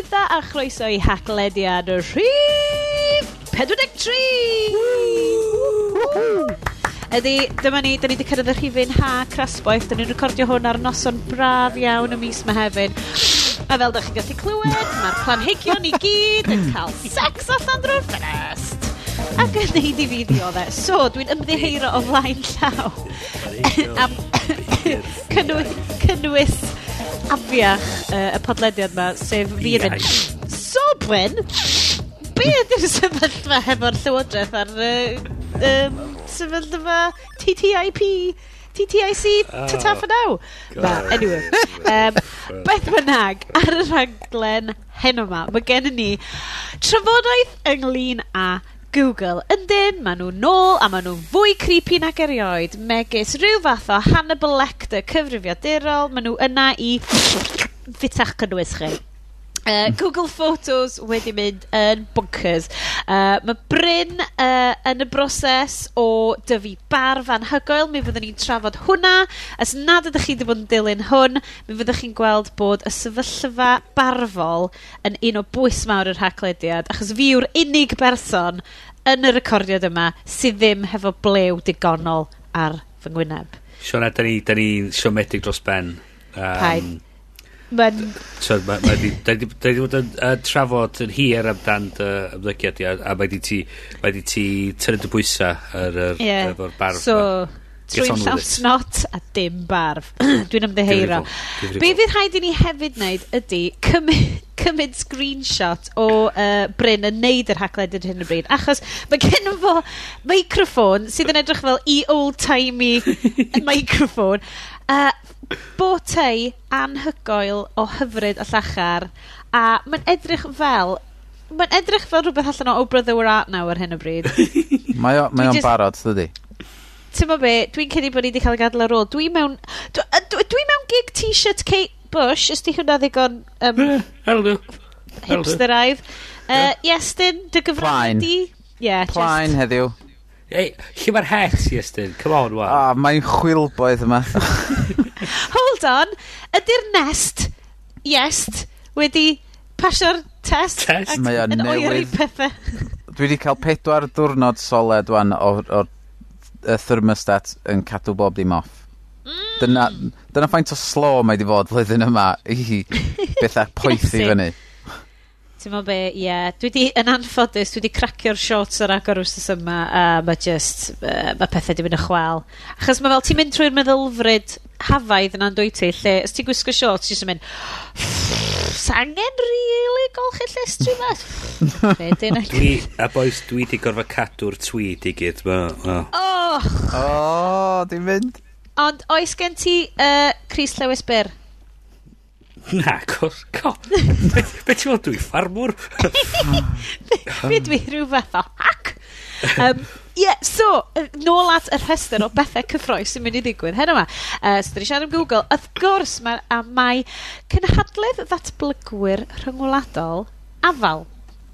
Bore dda a chroeso i haglediad y rhif 43! Ydy, dyma ni, da ni wedi cyrraedd y rhifin ha crasboeth. Da ni'n recordio hwn ar noson braf iawn y mis mehefin. A fel da chi'n gallu clywed, mae'r planhigion i gyd yn cael sex allan drwy'r ffenest. Ac yn neud i fi ddiodde. So, dwi'n ymddiheiro o flaen llaw. am cynnwys, cynnwys afiach uh, y podlediad yma, sef fi yn mynd... Sobwyn? Be ydy'r sefyllfa hefo'r llywodraeth ar uh, um, sefyllfa TTIP? TTIC, ta-ta for now. Na, anyway. um, beth bynnag, ar y rhaglen heno yma, mae gen i ni trafodaeth ynglyn â Google. Yndyn, maen nhw'n nôl a maen nhw'n fwy creepy nag erioed. Megis rhyw fath o Hannibal Lecter cyfrifiadurol, maen nhw yna i ffitach cynnwys chi. Uh, Google Photos wedi mynd yn bunkers. Uh, mae Bryn uh, yn y broses o dyfu barf anhygoel. Mi fyddwn ni'n trafod hwnna. Os nad ydych chi wedi bod yn dilyn hwn, mi fyddwch chi'n gweld bod y sefyllfa barfol yn un o bwys mawr yr haglediad. Achos fi yw'r unig berson yn y recordiad yma sydd ddim hefo blew digonol ar fy ngwyneb. Sean, da ni, da ni siomedig dros ben. Um, Paid. Mae'n... So, mae wedi... Da ni wedi bod yn uh, trafod yn hir amdan dy ymddygiad i, a mae wedi ti... Mae wedi ti tynnu dy bwysa ar yr yeah. barf. So, trwy'n llaws not a dim barf. Dwi'n ymddeheiro. Be fydd rhaid i ni hefyd wneud ydy cymryd cymryd screenshot o uh, Bryn yn neud yr hagled yn hyn o bryd. Achos mae gen fo microffon sydd yn edrych fel i old-timey microffon. Uh, botei anhygoel o hyfryd a llachar, a mae'n edrych fel mae'n edrych fel rhywbeth allan o Oh Brother we're Art Now ar hyn o bryd. mae o, mae o'n barod, dydy? Ti'n be, dwi'n cedi bod ni wedi cael ei gadael ar ôl. Dwi mewn... Dwi, dwi mewn gig t-shirt Kate Bush, ysdi hwnna ddigon... Um, Heldo. Eh, hipsteraidd. Uh, Iestyn, dy gyfrannu di? Yeah, Plaen heddiw. Ei, lle mae'r het, Iestyn? Come on, wa. Ah, mae'n chwilboedd yma. Hold on. Ydy'r nest, iest, wedi pasio'r test? Test. Ac Mae o'n yn oeri newydd. pethau. Dwi wedi cael pedwar diwrnod soled wan o'r, or y thermostat yn cadw bob dim off. Mm. Dyna, dyna faint o slo mae wedi fod flwyddyn yma i bethau poethi Iesu. fyny. Ti'n meddwl be, ie. Yeah. Dwi di, yn anffodus, dwi di cracio'r shorts ar agor wrth yma, a mae just, uh, mae pethau di mynd y chwal. Achos mae fel, ti'n mynd trwy'r meddylfryd hafaidd yna'n dwy ti, lle, os ti'n gwisgo shorts, ti'n mynd, sangen really golchi llestri ma. dwi, a boys, dwi di gorfod cadw'r tweed i gyd. Ma. Oh! Oh, oh dwi'n mynd. Ond oes gen ti uh, Chris Lewis Byr? Na, cos, co. Be ti'n meddwl, dwi ffarmwr? Be dwi rhyw fath o hac? Um, yeah, so, nôl at y rhestr o bethau cyffroes sy'n mynd i ddigwydd. Heno yma, uh, so dyn ni siarad am Google. Wrth gwrs, mae, a mae cynhadledd ddatblygwyr rhyngwladol afal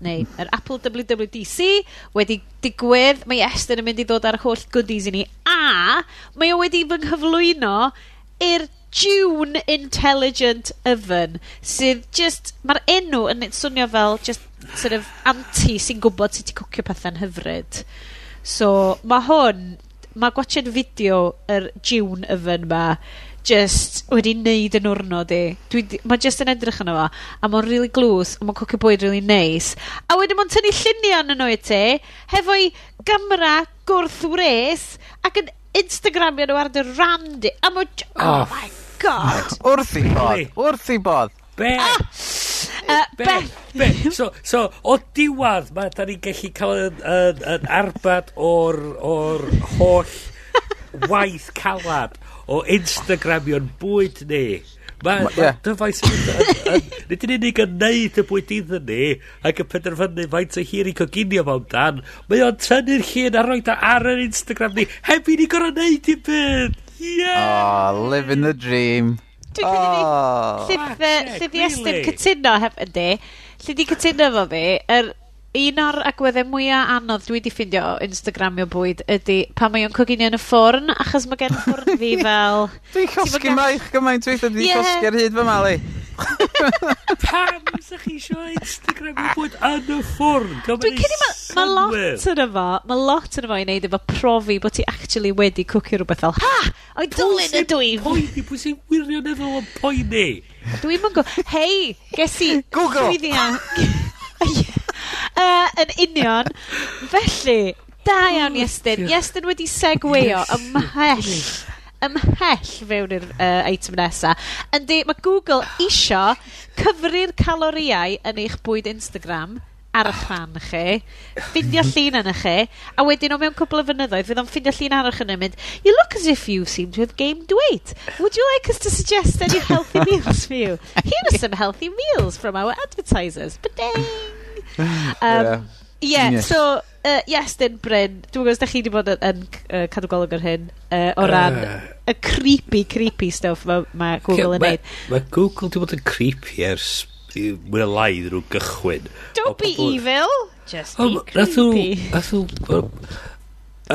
neu yr Apple WWDC wedi digwydd, mae Estyn yn mynd i ddod ar holl goodies i ni, a mae o wedi fy nghyflwyno i'r June Intelligent Oven, sydd just mae'r enw yn swnio fel just sort of anti sy'n gwybod sut i cwcio pethau'n hyfryd. So, mae hwn, mae gwachod fideo yr June Oven ma, just wedi neud yn wrnod i. Mae just yn edrych yna fo, a mae'n really glws, a mae'n cwcio bwyd really nice. A wedyn mae'n tynnu lluniau yn nhw i ti, hefo'i gamra gwrth wres, ac yn Instagramio nhw ar dy randi. A mo... Oh, oh, my god. wrth i bod. Wrth i bod. Be? Ah! Uh, Beth. Be? Be? So, so, o diwad, mae da ni'n gallu cael yn, yn, yn arbad o'r, or holl waith calad o Instagramion bwyd ni. Mae ma, yeah. dyfais yn... Nid yn unig yn neud y bwyd iddyn ni ac yn penderfynu faint o hir i coginio mewn dan. Mae o'n tynnu'r llun a roed ar yr Instagram ni heb i ni gorau neud i byd. Yeah! Oh, living the dream. Dwi'n oh. credu ni... Llydd i Estyn cytuno heb ydy. Llydd i cytuno fo fi. Er, un o'r agweddau mwyaf anodd dwi wedi ffindio o Instagramio bwyd ydy pan mae o'n coginio yn y ffwrn, achos mae gen ffwrn fi fel... Dwi'n llosgi maich gymaint weithiau, dwi 'di llosgi ar hyd fy mali. Pam sa chi isio Instagramio bod yn y ffwrn? Dwi'n cedi ma, ma lot yn efo, ma lot yn efo i wneud efo profi bod ti actually wedi cwcio rhywbeth fel, ha! O'i dylun y dwi! Poeni, pwy sy'n wirioneddol yn poeni? Dwi'n mynd go, hei, ges i... Google! Llwyddiant... Uh, yn union. Felly, da iawn Iestyn. Iestyn wedi segweio ymhell ymhell fewn i'r uh, item nesa. Yndi, mae Google isio cyfru'r caloriau yn eich bwyd Instagram ar eich rhan chi, ffindio llun yn chi, a wedyn o mewn cwbl o fynyddoedd, fydd o'n ffindio llun arach yn mynd, you look as if you seem to have gained weight. Would you like us to suggest any healthy meals for you? Here are some healthy meals from our advertisers. Ba-ding! Um, yeah. Ie, yeah, so, uh, yes, Dyn Bryn, dwi'n gwybod os da chi wedi bod yn, yn uh, cadw golwg ar hyn, uh, o ran uh, y creepy, creepy stuff mae ma Google yn neud. Mae Google wedi bod yn creepy ers mwy na lai ddyn nhw gychwyn. Don't be evil, just be creepy. Nath nhw, nathw,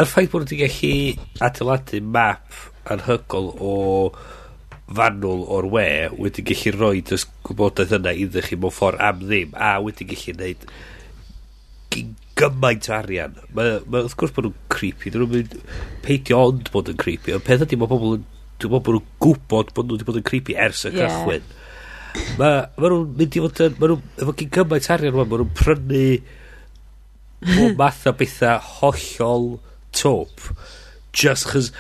yr ffaith bod nhw wedi gallu adeiladu map anhygol o fanwl o'r we wedi gallu rhoi y gwybodaeth yna iddo chi mewn ffordd am ddim a wedi gallu gwneud gymaint o arian mae, mae wrth gwrs bod nhw'n creepy dyn nhw'n mynd peidio ond bod yn creepy ond peth ydy mae pobl yn dwi'n meddwl bod nhw'n gwybod bod nhw wedi bod yn creepy ers y yeah. cychwyn mae ma nhw'n mynd i fod yn mae nhw'n efo gyn gymaint arian mae nhw'n prynu bob math o bethau hollol top just chys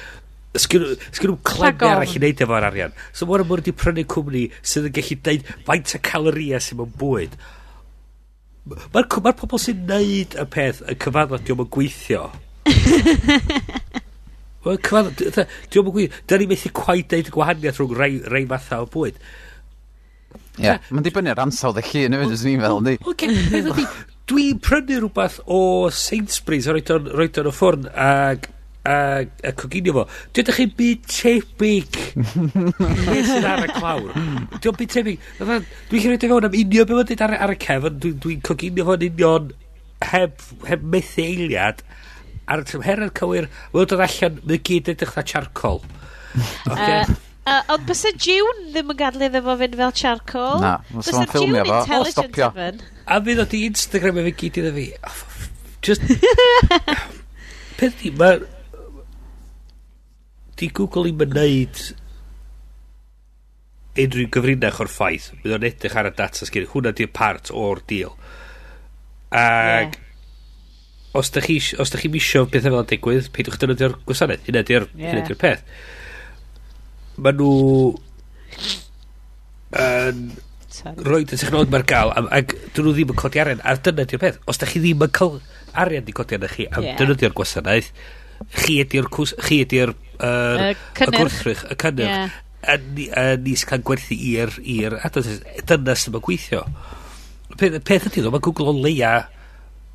Sgyn nhw clem arall i wneud efo'r arian. So mor a mor wedi prynu cwmni sydd yn gallu deud faint o caloria sy'n mewn bwyd. Mae'r ma pobl sy'n neud y peth yn cyfadda diwm yn gweithio. Mae'n cyfadda, diwm yn gweithio. Da ni methu quite deud y gwahaniaeth rhwng rei, rei fatha o bwyd. Ie, yeah, mae'n dibynnu ar ansawdd y llun hefyd, ysyn ni'n fel, ni. Dwi'n prynu rhywbeth o Sainsbury's a roed o'n y ffwrn, ac a, a coginio fo. Dwi'n dych chi'n byd tebyg. Nes yn ar y clawr. Dwi'n byd tebyg. Dwi'n chi'n rhaid i fewn am union beth mae'n dweud ar, ar y cefn. Dwi'n dwi coginio fo'n union heb, heb methu eiliad. Ar y tymherau'r cywir, mae'n dod allan, mae'n gyd edrych na charcoal. Okay. Uh, Uh, ond bys y June ddim yn gadlu iddo fo fynd fel charcoal. Na, bys y June intelligent o A fydd o di Instagram efo gyd iddo fi. Just... Peth di, mae di Google i'm yn neud unrhyw gyfrinach o'r ffaith. Bydd o'n edrych ar y data sgyn. Hwna di'r part o'r deal. ag Yeah. Os da chi, os da chi misio beth fel yn digwydd, peidwch dynodio'r gwasanaeth. Hynna di'r yeah. di peth. Mae nhw yn rhoi y technolog mae'r gael ac dyn nhw ddim yn codi arian a dyna di'r peth os da chi ddim yn cael arian di codi arna chi am yeah. dynodio'r gwasanaeth chi ydy'r chi ydy'r uh, y gwrthrych, y cynnyrch. Yeah. A, a ni cael gwerthu i'r i'r dyna sy'n ma'n gweithio. Peth, peth ydy ddo, mae Google o leia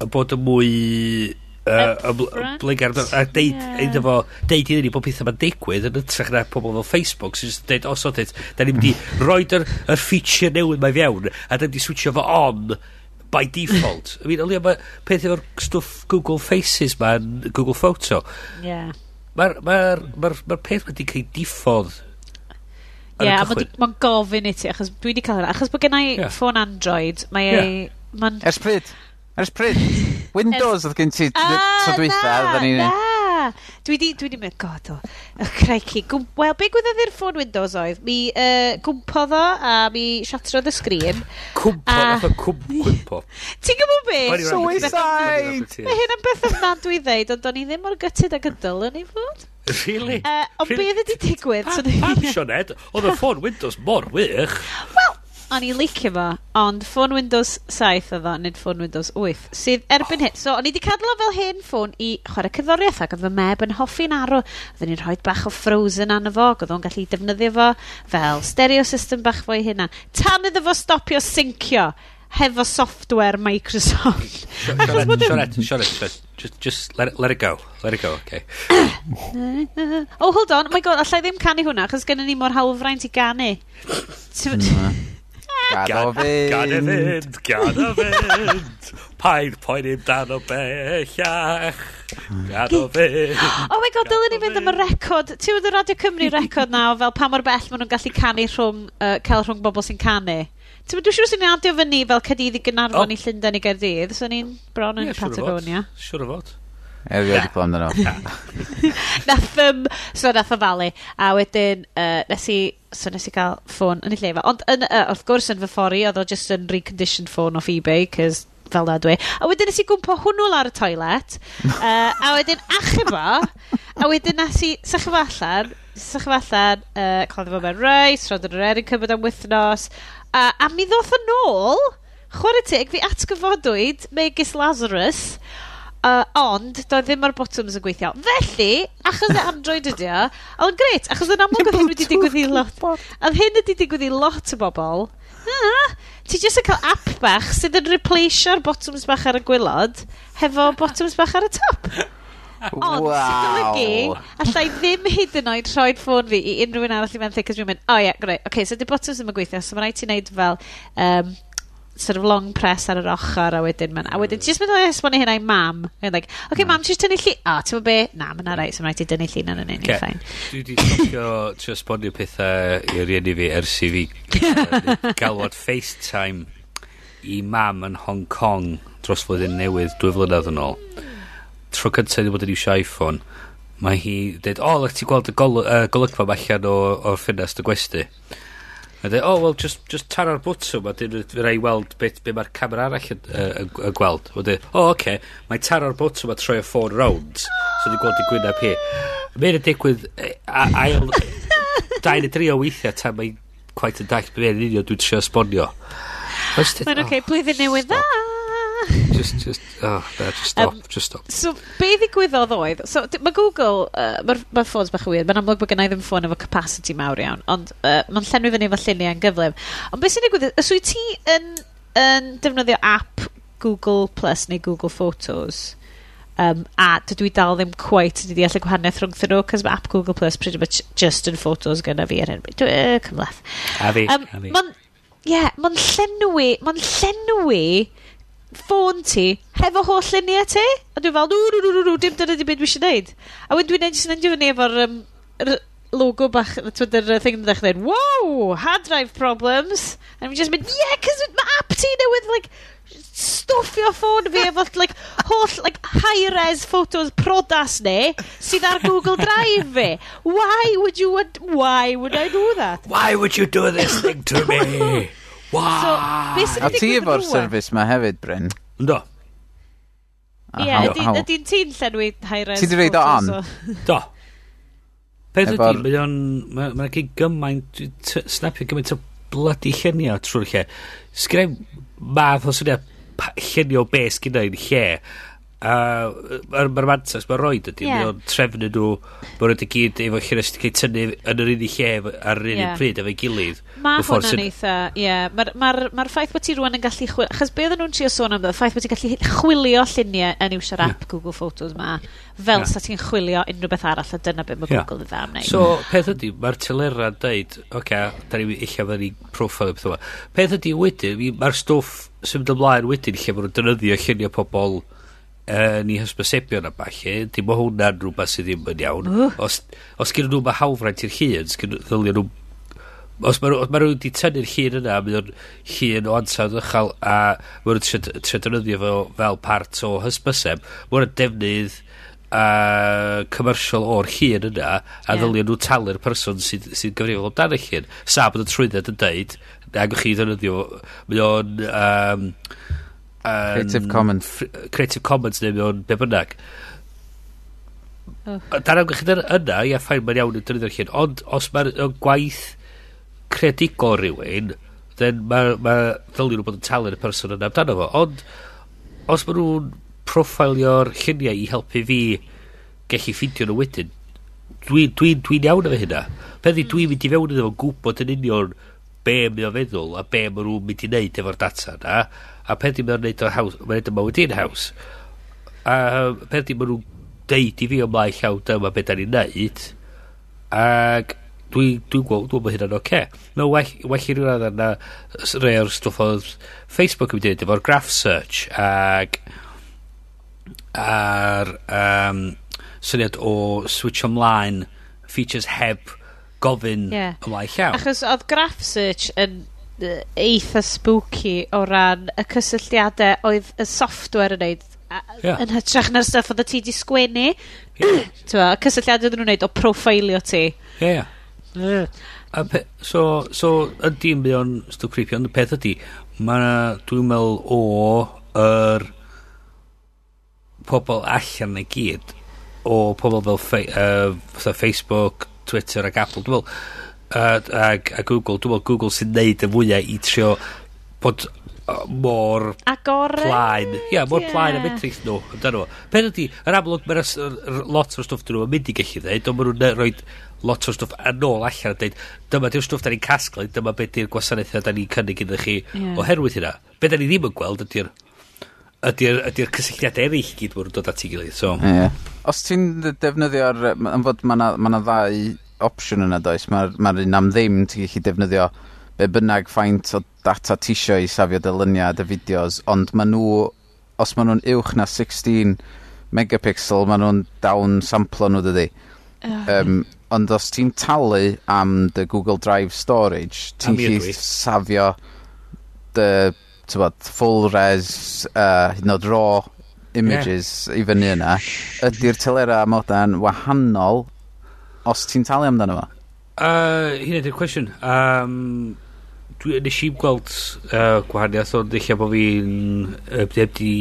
yn bod yn mwy blegar a deud iddo fo deud iddyn ni bod pethau mae'n digwydd yn ytrach na pobl fel Facebook sy'n deud os oedd da ni'n mynd i roed yr, yr feature newydd mae fewn a da ni'n mynd i switio fo on by default. I mean, olio mae peth efo'r stwff Google Faces ma, yn Google Photo. Yeah. Mae'r ma ma ma peth wedi cael diffodd Ie, yeah, mae'n ma gofyn i ti, achos dwi wedi cael hynna. Achos bod gennau i yeah. ffôn Android, mae yeah. ei... Man... Ers pryd? Ers pryd? Windows oedd gen ti ah, tro dwytha, dda ni... Na, Dwi di, dwi di mynd, god o, oh, craici. Wel, be gwyddoedd i'r ffôn Windows oedd? Mi uh, gwmpodd o a mi siatrodd y sgrin. Cwmpo, nath o cwmpo. Ti'n gwybod be? Suicide! Mae hyn yn beth ofnadwy ddeud, ond o'n i ddim mor gytid ag ydol yn ei fod. Really? Uh, ond really? beth ydy digwydd? Pam, Sioned, oedd y ffôn Windows mor wych? Wel, o'n i'n licio fo, ond ffôn Windows 7 oedd o, nid ffôn Windows 8, sydd erbyn hyn. So, o'n i wedi cadw fel hyn ffôn i chwarae cyddoriaeth, ac oedd fy meb yn hoffi'n arw. Oedden ni'n rhoi bach o Frozen arno fo, oedd o'n gallu defnyddio fo fel stereo system bach fo'i hynna. Tan iddo fo stopio syncio hefo software Microsoft. Sioret, sioret, just, just let, it, let it go, let it go, okay. oh, hold on, my god, allai ddim canu hwnna, achos gennym ni mor hawlfraint i ganu. Gad o fynd. Gad e fynd, gad o fynd. Paid poen poeni dan o bellach. Gad o fynd. Oh my god, dylwn ni fynd am y record. Ti'n mynd Radio Cymru record na o fel pa mor bell maen nhw'n gallu canu rhwng, uh, cael rhwng bobl sy'n canu. Ti'n dwi'n siŵr sy'n adio fyny fel cadiddi Gynarfon oh. i Llundain i Gerdydd, so ni'n bron yn yeah, Patagonia. Siwr o fod. Erioed i gwlad amdano. nath, um, so nath ofalu. A wedyn, uh, nes i, so nes i gael ffôn yn ei lle Ond, yn, uh, wrth gwrs, yn fy ffori, oedd o just yn reconditioned ffôn off eBay, cys fel na dwi. A wedyn nes i gwmpo hwnnw lawr y toilet, uh, a wedyn achub o, a wedyn nes i, sa'ch efo allan, sa'ch efo allan, uh, cloddio fo mewn reis, roedd yn yr erin cymryd am wythnos, uh, a mi ddoth yn ôl, chwarae tig, fi atgyfodwyd megis Lazarus, Uh, ond, doedd ddim ar bottoms yn gweithio. Felly, achos y Android ydi o, ond gret, achos yn amlwg oedd hyn wedi digwydd i lot. Oedd hyn wedi digwydd i lot o bobl. Ah, ti jyst yn cael app bach sydd yn repleisio'r bottoms bach ar y gwylod hefo bottoms bach ar y top. Ond, wow. sy'n golygu, allai ddim hyd yn oed rhoi'r ffôn fi i unrhyw un arall i fenthu, cos fi'n mynd, o oh, ie, yeah, greu. Okay, so di bottoms ddim yn gweithio, so mae'n rhaid ti wneud fel, um, sort of long press ar yr ochr a wedyn ma'n... A wedyn, jyst meddwl esbonio hynna i mam. Yn like, oce okay, mm. mam, ti'n tynnu llun? O, ti'n be? Na, ma'n arall, so mae'n i dynnu llun yn unig, ffain. Dwi wedi stopio trio esbonio pethau i rieni fi ers i fi galwad FaceTime i mam yn Hong Kong dros flwyddyn newydd dwy flynedd yn ôl. Tro cyntaf wedi bod yn iwsio iPhone, mae hi dweud, o, oh, ti'n gweld y golygfa uh, mae allan o'r ffenest y gwesti. A dweud, oh, well, just, just tan bwtwm, a dyn fyna i weld beth be mae'r camera arall yn, uh, yn, yn gweld. A dweud, oh, oce, okay. mae tan bwtwm a troi y ffôn round, so dwi'n gweld i gwynaf hi. Mae'n y digwydd ail... Dau neu dri o weithiau tan mae'n quite yn dall beth yn union dwi'n trio esbonio. Mae'n oce, okay, blwyddyn newydd dda just, just, oh, there, just um, stop, um, just stop. So, be ddigwyddodd oedd, so, mae Google, uh, mae'r ma ffôns bach weird, mae'n amlwg bod gennau ddim ffôn efo capacity mawr iawn, ond uh, mae'n llenwi fyny efo lluniau yn gyflym. Ond beth sy'n digwydd, os wyt ti yn, yn defnyddio app Google Plus neu Google Photos, Um, a dydw i dal ddim quite wedi deall y gwahaniaeth rhwng nhw, cos mae app Google Plus pretty much just yn photos gyda fi ar hyn. Dwi, uh, cymlaeth. A fi, um, a fi. Ie, yeah, mae'n llenwi, mae'n llenwi ffôn ti hefo holl luniau ti, a dwi'n fel ww ww ww dim dyna 'di be' dwi isio neud. A wedyn dwi'n neud jyst yn nendio fyny efo'r yym yr logo bach t'mod yr uh, thing yn dechre dweud, wow hard drive problems. And we just mynd yeah 'c'os mae app ti newydd like stwffio ffôn fi efo like holl like high res photos prodas ni sydd ar Google Drive fi. Why would you want why would I do that? Why would you do this thing to me? Wow! So, a ti efo'r service ma hefyd, Bryn? Ynddo. Ie, ydy'n ti'n llenwi high-res Ti di reid o on? Do. Peth ydy, mae o'n... Mae'n gen gymaint... Snapio gymaint o bloody llunio trwy'r lle. Sgrifennu math o syniad llunio bes gyda i'n lle a mae'r ma mantas mae'n roed ydy, yeah. mae'n trefnu nhw, mae'n rhaid i gyd efo lle nes cael tynnu yn yr unig lle ar yr unig yeah. pryd efo'i gilydd. Mae hwnna'n yn eitha, ie. Mae'r ma ma ffaith bod ti rwan yn gallu chwilio, achos beth nhw'n trio sôn am y ffaith bod ti'n gallu chwilio lluniau yn iwsio'r app Google Photos ma, fel yeah. sa ti'n chwilio unrhyw beth arall, a dyna beth mae Google yn dda am wneud. So, peth ydy, mae'r tylera dweud, oce, okay, da ni eich am ni profile beth yma. Peth ydy wedyn, mae'r stwff sy'n mynd ymlaen wedyn lle mae nhw'n dynyddio lluniau pobl yn ei hysbosebion a balli, dim o hwnna'n rhywbeth sydd ddim yn iawn. Uh. Os, os nhw mae hawfraint i'r hun, ddylio nhw... Os mae ma nhw wedi tynnu'r hun yna, mae o'n hun o ansawdd ychal a mae nhw'n tredynyddio fo fel part o hysbyseb, mae nhw'n defnydd a commercial o'r hun yna a yeah. ddylio nhw talu'r person sydd, sydd gyfrifol amdan y hun. Sa bod y trwydded yn deud, agwch chi ddynyddio, mae o'n... Um, Creative Commons. Creative Commons neu mewn be bynnag. Oh. Dar amgylchyd yna, ia, ffain, mae'n iawn yn dynnu'r llun, ond os mae'n gwaith credigol rhywun, then mae ma, ddylen nhw bod yn talu'r person yna amdano fo. Ond os maen nhw'n profilio'r lluniau i helpu fi gallu ffindio nhw wedyn, dwi'n dwi, dwi iawn efo hynna. Peddi dwi'n hmm. mynd i fewn iddo fo gwybod yn union be mae o'n feddwl a be mae nhw'n mynd i wneud efo'r data yna a pen di ma'n neud o haws, mae'n neud o mywyd i'n haws. A pen di ma'n nhw'n deud i fi o mai llaw dyma beth da ni'n neud, ac dwi'n dwi gweld, dwi'n bod hynna'n oce. Okay. Mae well, well i rhywun adnod na rhai o'r stwff oedd Facebook yn mynd efo'r graph search ac a'r um, syniad o switch ymlaen features heb gofyn yeah. ymlaen llaw Achos oedd graph search yn eitha spooky o ran y cysylltiadau oedd y software yn neud yeah. yn hytrach na'r stuff oedd y ti di sgwennu. Yeah. y cysylltiadau oedd nhw'n neud o profilio ti. Ie, yeah. A pe, so, so ydy yn mynd o'n stw creepy, ond y peth ydy, mae dwi'n meddwl o yr pobl allan neu gyd, o pobl fel fe, uh, Facebook, Twitter ac Apple, dwi'n meddwl, a, ag, a Google, dwi'n meddwl Google sy'n neud y fwyaf i trio bod mor Agore. plaen. Ia, yeah, mor yeah. plaen a metrith nhw. Amdano. Pen ydy, yr amlwg, mae'n lot o'r stwff dyn nhw yn mynd i gallu dweud, ond maen nhw'n rhoi lot o'r stwff yn ôl allan a dweud, dyma di'r stwff da ni'n casglu, dyma beth di'r gwasanaethau da ni'n cynnig iddo chi yeah. oherwydd hynna. Be da ni ddim yn gweld ydy'r ydy'r ydy cysylltiadau eraill gyd mwyn dod at ei gilydd. So. Yeah. Os ti'n defnyddio'r... Yn fod mae yna ma ddau opsiwn yna does. Mae'r ma, un am ddim ti'n gallu defnyddio be bynnag ffaint o data tisio i safio dyluniad y fideos, ond maen nhw, os maen nhw'n uwch na 16 megapixel, maen nhw'n dawn samplo nhw dydy. Um, ond os ti'n talu am dy Google Drive storage, ti'n gallu safio dy tywod, full res, uh, hyd yn oed raw images yeah. i fyny yna, ydy'r telera modern wahanol os ti'n talu amdano fo? Uh, Hynny, di'r cwestiwn. Um, dwi nes i gweld uh, gwahaniaeth ond eich bod fi'n ebdi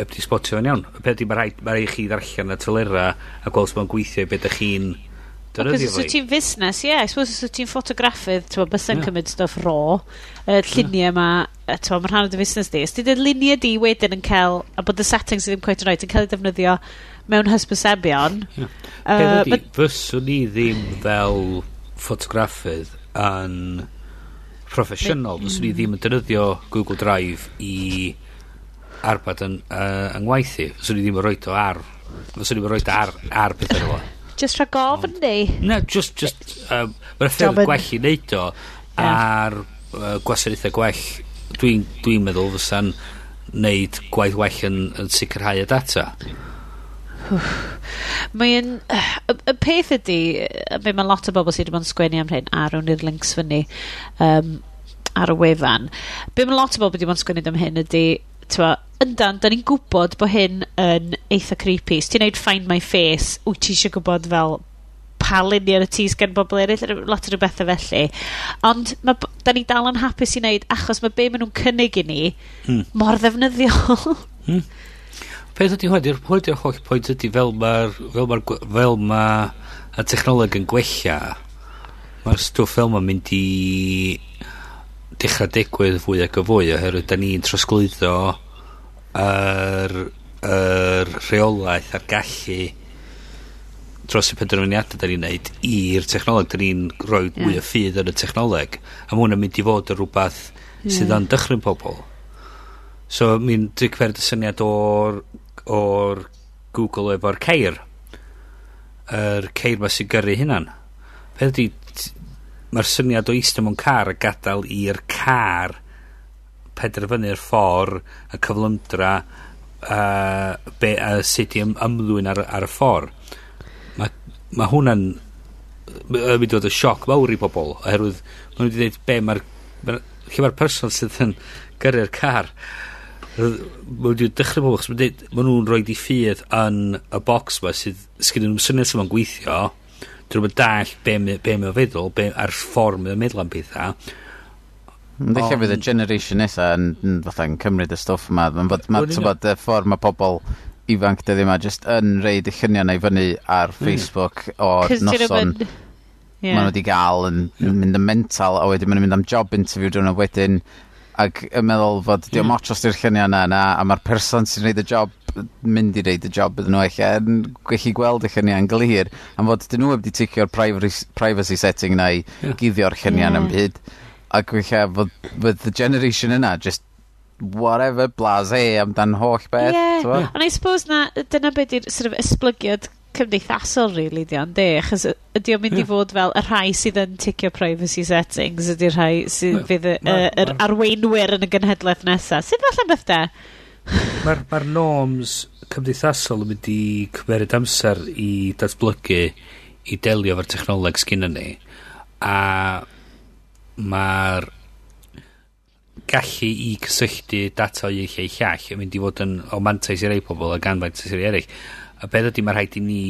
ebdi spotio fan iawn ebdi mae rhaid ma rhaid chi ddarllen y tylera a gweld sy'n gweithio i beth ydych chi'n dynyddio os wyt ti'n fusnes, ie, yeah, I suppose os wyt ti'n ffotograffydd, ti'n bysau'n yeah. cymryd stuff raw, y uh, lluniau yma, ma, ti'n mae'n rhan o dy fusnes di, os ti'n dweud luniau di wedyn yn cael, a bod y settings ddim quite right, yn cael ei defnyddio mewn hysbysebion. Yeah. Uh, but... fyswn i ddim fel ffotograffydd yn proffesiynol, fyswn i ddim yn defnyddio Google Drive i arbad yn, uh, yng ngwaith i. Fyswn i ddim yn rhoi to ar, fyswn i ddim yn rhoi to ar, ar pethau nhw. Just rhag ofn ni. No, just, just, um, mae'n ffyrdd gwell i wneud o ar uh, gwasanaethau gwell. Dwi'n dwi meddwl fysa'n wneud gwaith well yn, yn sicrhau y data. Yeah Mae'n... Y, y peth ydy, mae ma lot o bobl sydd wedi bod yn sgwennu am hyn, arwn i'r links fyny um, ar y wefan. Be mae lot o bobl wedi bod yn sgwennu am hyn ydy, twa, yndan, da ni'n gwybod bod hyn yn eitha creepy. Os ti'n neud find my face, wyt ti eisiau gwybod fel pa luniau y tis gen bobl eraill, lot o bethau felly. Ond ma, da ni dal yn hapus i wneud, achos mae be maen nhw'n cynnig i ni hmm. mor ddefnyddiol. hmm. Peth ydy hwn, hwn ydy'r holl pwynt ydy fel mae'r fel ma, fel ma y technoleg yn gwella, mae'r stwff fel mae'n mynd i dechrau digwydd fwy ac o fwy, oherwydd da ni'n trosglwyddo yr, yr rheolaeth a'r gallu dros y penderfyniadau da ni'n neud i'r technoleg. Da ni'n rhoi yeah. mwy o ffydd yn y technoleg. A mae hwnna'n mynd i fod yn rhywbeth sydd yn dychryn pobl. So, mi'n digfer y syniad o'r o'r Google efo'r ceir. Yr ceir ma sy'n gyrru hynna'n peth ydy mae'r syniad o eistedd mewn car a gadael i'r car penderfynu'r ffordd y cyflymdra uh, be, a sut i ym, ymlwyn ar, ar y ffordd mae ma hwnna'n yn mynd dod y sioc mawr i bobl oherwydd maen nhw wedi dweud be mae'r ma, lle mae'r person sydd yn gyrru'r car Mae wedi dechrau bobl, chos mae nhw'n rhoi di ffydd yn y bocs ma sydd sgyn nhw'n syniad sy'n gweithio, dyn nhw'n dall be, be mae'n feddwl, be, a'r ffordd mae'n meddwl am pethau. Ddech fydd y generation nesa yn yn, yn cymryd y stwff yma. Mae'n bod, ma, bod, y ffordd mae pobl ifanc dyddi yma just yn reid y lluniau neu fyny ar mm. Facebook mm. o noson. Yeah. Maen nhw wedi gael yn yn mynd yn mental a wedyn maen nhw'n mynd am job interview drwy'n wedyn ac yn meddwl fod mm. diolch ots os di'r lluniau yna yna a mae'r person sy'n gwneud y job mynd i wneud y job ydyn nhw eich yn gallu gweld y lluniau yn glir am fod dyn nhw wedi ticio'r privacy setting na i yeah. guddio'r lluniau yeah. yn hmm. byd ac weithio fod, fod the generation yna just whatever blase amdan holl beth yeah. Twa? and I suppose na dyna beth yw'r sort of esblygiad cymdeithasol really, 'di ond, yndi? Achos y- ydi o'n mynd... Ie. ...i fod fel y rhai sydd yn ticio privacy settings ydi'r rhai sydd fydd y, y, yr ma- arweinwyr yn y genhedlaeth nesaf. Sydd falle beth de? Mae'r ma norms cymdeithasol yn mynd i cymeryd amser i datblygu i delio efo'r technoleg sgyn ni a mae'r gallu i cysylltu data o un lle i llall yn mynd i fod yn o mantais i rei pobl a ganfaint i eraill A beth ydy mae rhaid i ni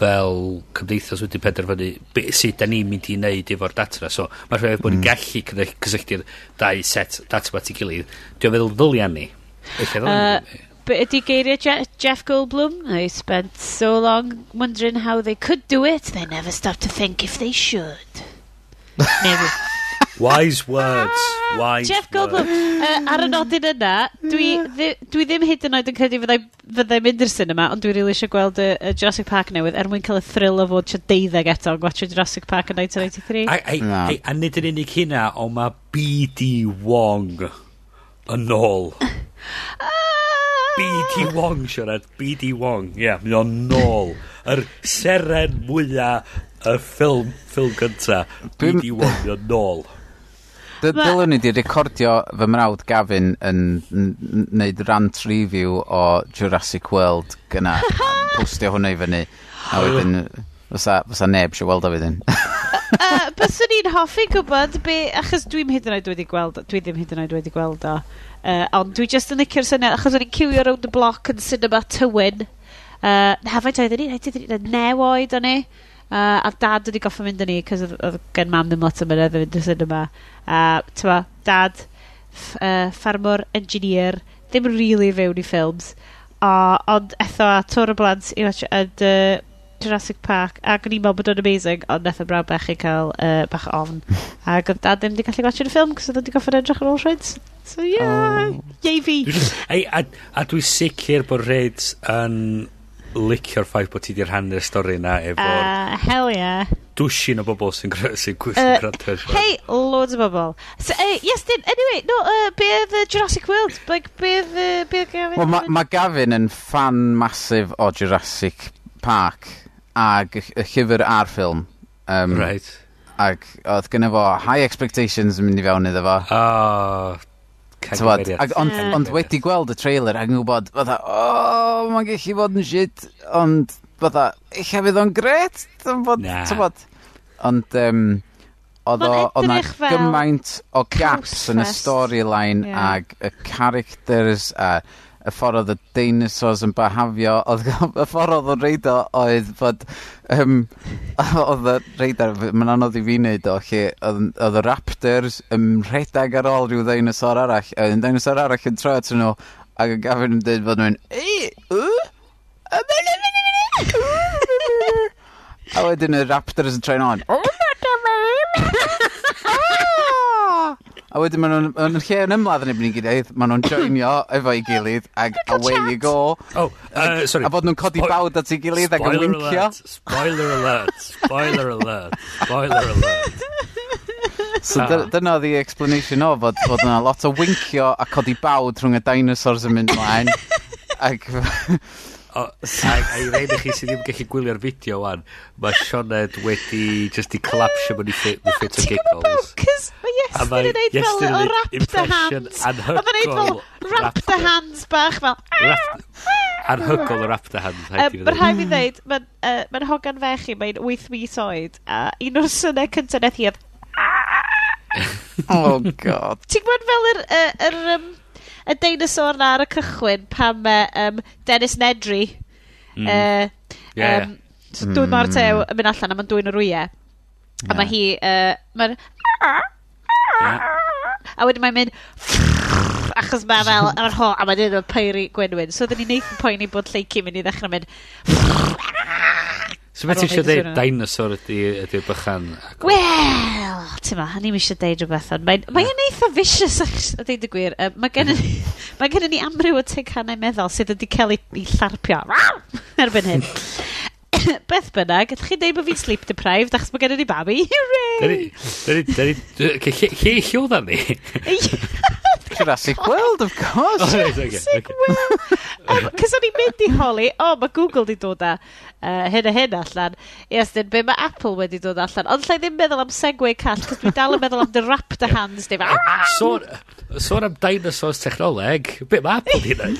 fel cymdeithas wedi penderfynu be, sut da ni'n mynd i wneud efo'r data. So, mae'n rhaid bod ni'n mm. gallu cysylltu'r dau set data bat i gilydd. Dwi'n feddwl ddylian ni. Uh, but ydy geiriau Je Jeff Goldblum? I spent so long wondering how they could do it, they never stopped to think if they should. Never. Wise words. Wise Jeff Goldblum, uh, ar y nodyn yna, dwi, dwi, dwi ddim hyd yn oed yn credu fyddai, fyddai mynd i'r cinema, ond dwi rili really eisiau gweld y, y, Jurassic Park newydd er mwyn cael y thrill o fod eisiau deuddeg eto yn gwachio Jurassic Park yn 1983. A, a, no. a, a nid yn unig hynna, ond mae B.D. Wong yn ôl. Ah! B.D. Wong, siarad. B.D. Wong, ie, yeah, mae o'n nôl. Yr seren mwyaf y ffilm, ffilm gynta, dwi wedi wonio nôl. Dylwn ni di recordio fy mrawd Gavin yn wneud rant review o Jurassic World gyna, postio hwnna i fyny. A wedyn, fysa, fysa neb siw weld o fydyn. uh, Byswn i'n hoffi gwybod be, achos dwi'n hyd yn oed wedi gweld, dwi ddim hyd yn oed wedi gweld o. Uh, ond dwi jyst yn licio'r syniad, achos o'n i'n cywio round the block yn cinema tywyn. Uh, have I ni, it? I did it newoed o'n i. Uh, a dad wedi goffa mynd â ni, cos oedd, oedd gen mam ddim lot o mynedd yn mynd y cinema. A uh, tyma, dad, ff, uh, ffarmwr, engineer, ddim really fewn i ffilms. Uh, ond etho a tor y blant i watch at uh, Jurassic Park ac o'n i'n meddwl bod o'n amazing ond nethau braw bech i cael uh, bach ofn ac oedd dad ddim wedi gallu gwachio'r ffilm cos oedd wedi goffa'n edrych ar ôl Reds so yeah, oh. yei fi Ei, a, a dwi sicr bod Reds yn licio'r ffaith bod ti di rhannu'r stori yna efo'r... Uh, hell yeah dwsin o bobl sy'n sy uh, gwrando. Uh, Hei, loads o bobl. So, uh, yes, dyn, anyway, no, uh, be oedd uh, Jurassic World? Like, be oedd uh, be Gavin? Well, mae ma Gavin yn fan masif o Jurassic Park ag y llyfr a'r ffilm. Um, right. Ac oedd gyda fo high expectations yn mynd i fewn iddo fo. Oh, Tywod, ag, ond, yeah. ond wedi gweld y trailer ac yn gwybod, fatha, o, oh, mae'n gallu bod yn shit, ond, fatha, eich fydd o'n gret, tywod, nah. tywod. Ond, um, oedd o'n gymaint o gaps yn y storyline yeah. ag y characters a uh, y ffordd oedd y dinosaurs yn bahafio, oedd y ffordd oedd o'n reidio oedd fod, um, oedd y reidar, mae'n anodd i fi wneud o, lle oedd y raptors yn rhedeg ar ôl rhyw dinosaur arall, a un dinosaur arall yn troi atyn nhw, ac yn gafyn yn dweud fod nhw'n, ei, ww, a wedyn y raptors yn troi'n on, A wedyn maen nhw'n yn lle yn ymladd yn ebyn i gilydd, maen nhw'n joinio efo oh, uh, i gilydd ag away you go. Oh, uh, sorry. A bod nhw'n codi bawd at ei gilydd ag yn wincio. Spoiler alert, spoiler alert, spoiler alert. So ah. dyna oedd explanation o fod, fod yna lot o wincio a codi bawd rhwng y dinosaurs yn mynd mlaen. ac A, a, a i reina chi sydd ddim yn gallu gwylio'r fideo wan, mae Sioned wedi just i collapsio mewn i ffit o giggles. Cys mae Iestyn yn neud fel o rap the hands. Oedd yn neud fel rap the hands bach fel... Anhygol ah! o rap the hands. Mae'n rhaid i ddeud, mae'n hogan fech i, mae'n 8 mis oed, a un o'r synau cyntaf neth oedd... Ah! oh god. Ti'n gwybod fel yr... Er, er, um, y dinosaur na ar y cychwyn pam uh, um, Dennis Nedry mm. uh, yeah. um, so dwy'n mm. mor tew yn mynd allan a mae'n dwy'n yr wyau yeah. a mae hi uh, mae'n yeah. a wedyn mae'n mynd achos mae fel ar ho a mae'n dweud y peiri gwenwyn so dyn ni'n neith yn poeni bod lleici mynd i ddechrau mynd So beth ti eisiau dweud dinosaur ydy'r ydy bychan? Wel, ti'n ma, ni'n eisiau dweud rhywbeth ond mae'n mae yn eitha vicious a dweud y gwir. Uh, mae gen, mm. mae gen ni amryw o tegannau meddwl sydd wedi cael ei llarpio erbyn hyn. Beth bynnag, ydych chi'n dweud bod fi'n sleep deprived achos mae gen i ni babi? Hooray! Lle oedd ni? Jurassic World, of course. Oh, right, okay, okay. World. Um, Cos o'n i'n mynd i holi, o, oh, mae Google di dod â uh, hyn a hyn allan, i estyn be mae Apple wedi dod allan. Ond lle ddim meddwl am Segway call, cys dwi dal yn meddwl am The Raptor Hands, dim. Sôn ah! so, so am dinosaurs technoleg, be mae Apple di wneud?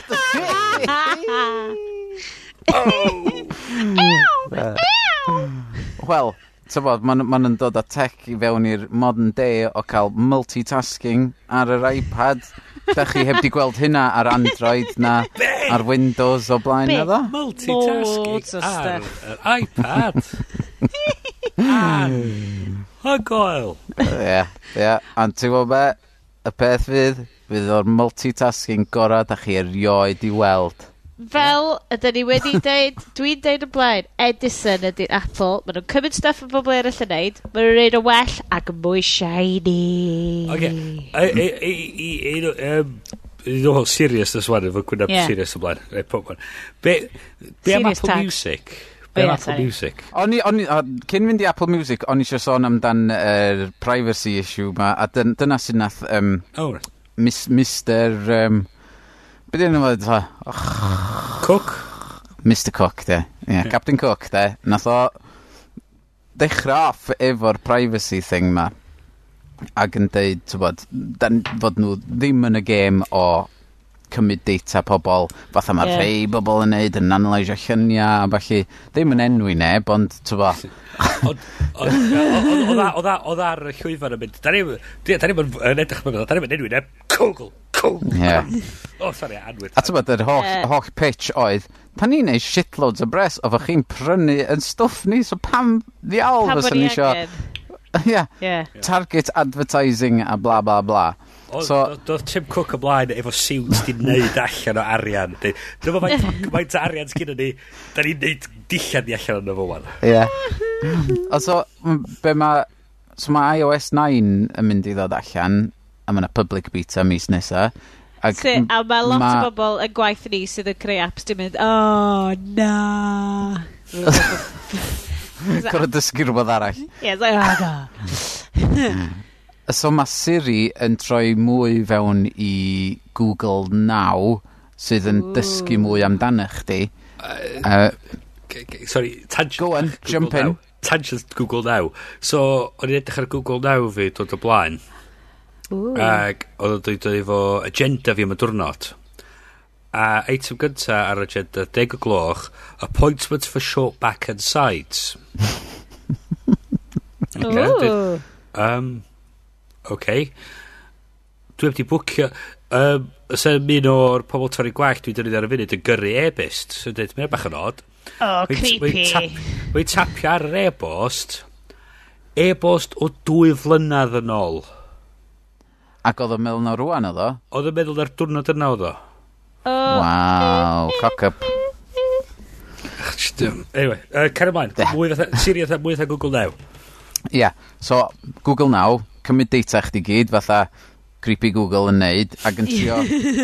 Ew! Ew! Wel, Tafod, ma'n, ma yn dod â tech i fewn i'r modern day o cael multitasking ar yr iPad. da chi heb di gweld hynna ar Android na ar Windows o blaen na ddo? Multitasking ar yr iPad. Hygoel. Ie, ie. Ond ti'n gwybod be? Y peth fydd, fydd o'r multitasking gorau da chi erioed i weld fel ydyn ni wedi deud, dwi'n deud y blaen, Edison ydy'r Apple. Maen nhw'n cymryd stuff o bobl eraill yn neud, maen nhw'n neud o well ac yn mwy shiny. Oce, un o hwn serious nes wan, efo gwneud serious ymlaen. Be, be am Apple tax. Music? Be am Apple Music? O'n i, o'n i, cyn fynd i Apple Music, o'n i eisiau sôn amdan yr privacy issue ma, a dyna sy'n nath... Um, oh, Mr... Um, Be' dyn nhw'n fo? Cook? Mr Cook 'de. Yeah, Captain Cook 'de nath o dechrau off efo'r privacy thing 'ma, Ac yn deud t'bod 'dan fod nhw ddim yn y gêm o cymryd data pobl, fatha mae yeah. rhei bobl yn neud, yn analysio lluniau, a falle, ddim yn enwi neb, ond, ti'n tyfo... Oedd ar y llwyfan yn mynd, da ni'n yn edrych mewn, da ni'n mynd enwi neb, Google, Google. Yeah. o sorry, anwyd A ti'n tyfo, yr holl, yeah. holl pitch oedd, pan ni'n neud shitloads o bres, o oedd chi'n prynu yn stwff ni, so pam ddiawl fysa ni eisiau... Yeah. yeah. Target advertising a bla bla bla. So, Doedd Tim Cook ymlaen efo siwt di wneud allan o arian. Dyma faint arian sgyn ni, da ni'n neud dillad ni allan o'n efo wan. Ie. O so, be mae... So mae iOS 9 yn mynd i ddod allan, a mae yna public beta mis nesa. Ac si, a mae lot ma... o bobl yn gwaith ni sydd yn creu apps di mynd, oh, na. Gorau dysgu rhywbeth arall. Ie, yeah, it's like, oh, na so mae Siri yn troi mwy fewn i Google Now sydd yn Ooh. dysgu mwy amdano chdi. Uh, uh, sorry, tangent. Go on, jump in. Now. Tangent Google Now. So, o'n i'n edrych ar Google Now fi dod o blaen. Ooh. Ac oedd o'n dweud efo agenda fi am y diwrnod. A eitem gynta ar agenda deg o gloch, appointment for short back and sides. okay, Ooh. Um, okay. Dwi wedi bwcio... Um, os yn un o'r pobl torri gwallt dwi'n dynnu ar y funud yn gyrru e-bist. So dweud, mae'n bach yn od. O, oh, creepy. Mae'n tapio ar yr e-bost. E-bost o dwy flynedd yn ôl. Ac oedd o'n meddwl na rwan oedd o? Oedd yn meddwl na'r diwrnod yna oedd o. Oh. Waw, cock up. anyway, uh, cer ymlaen. Mwy fatha, Siri fatha, mwy fatha Google Now. Ia, yeah. so Google Now, cymryd data chdi gyd fatha creepy Google yn neud ac yn trio,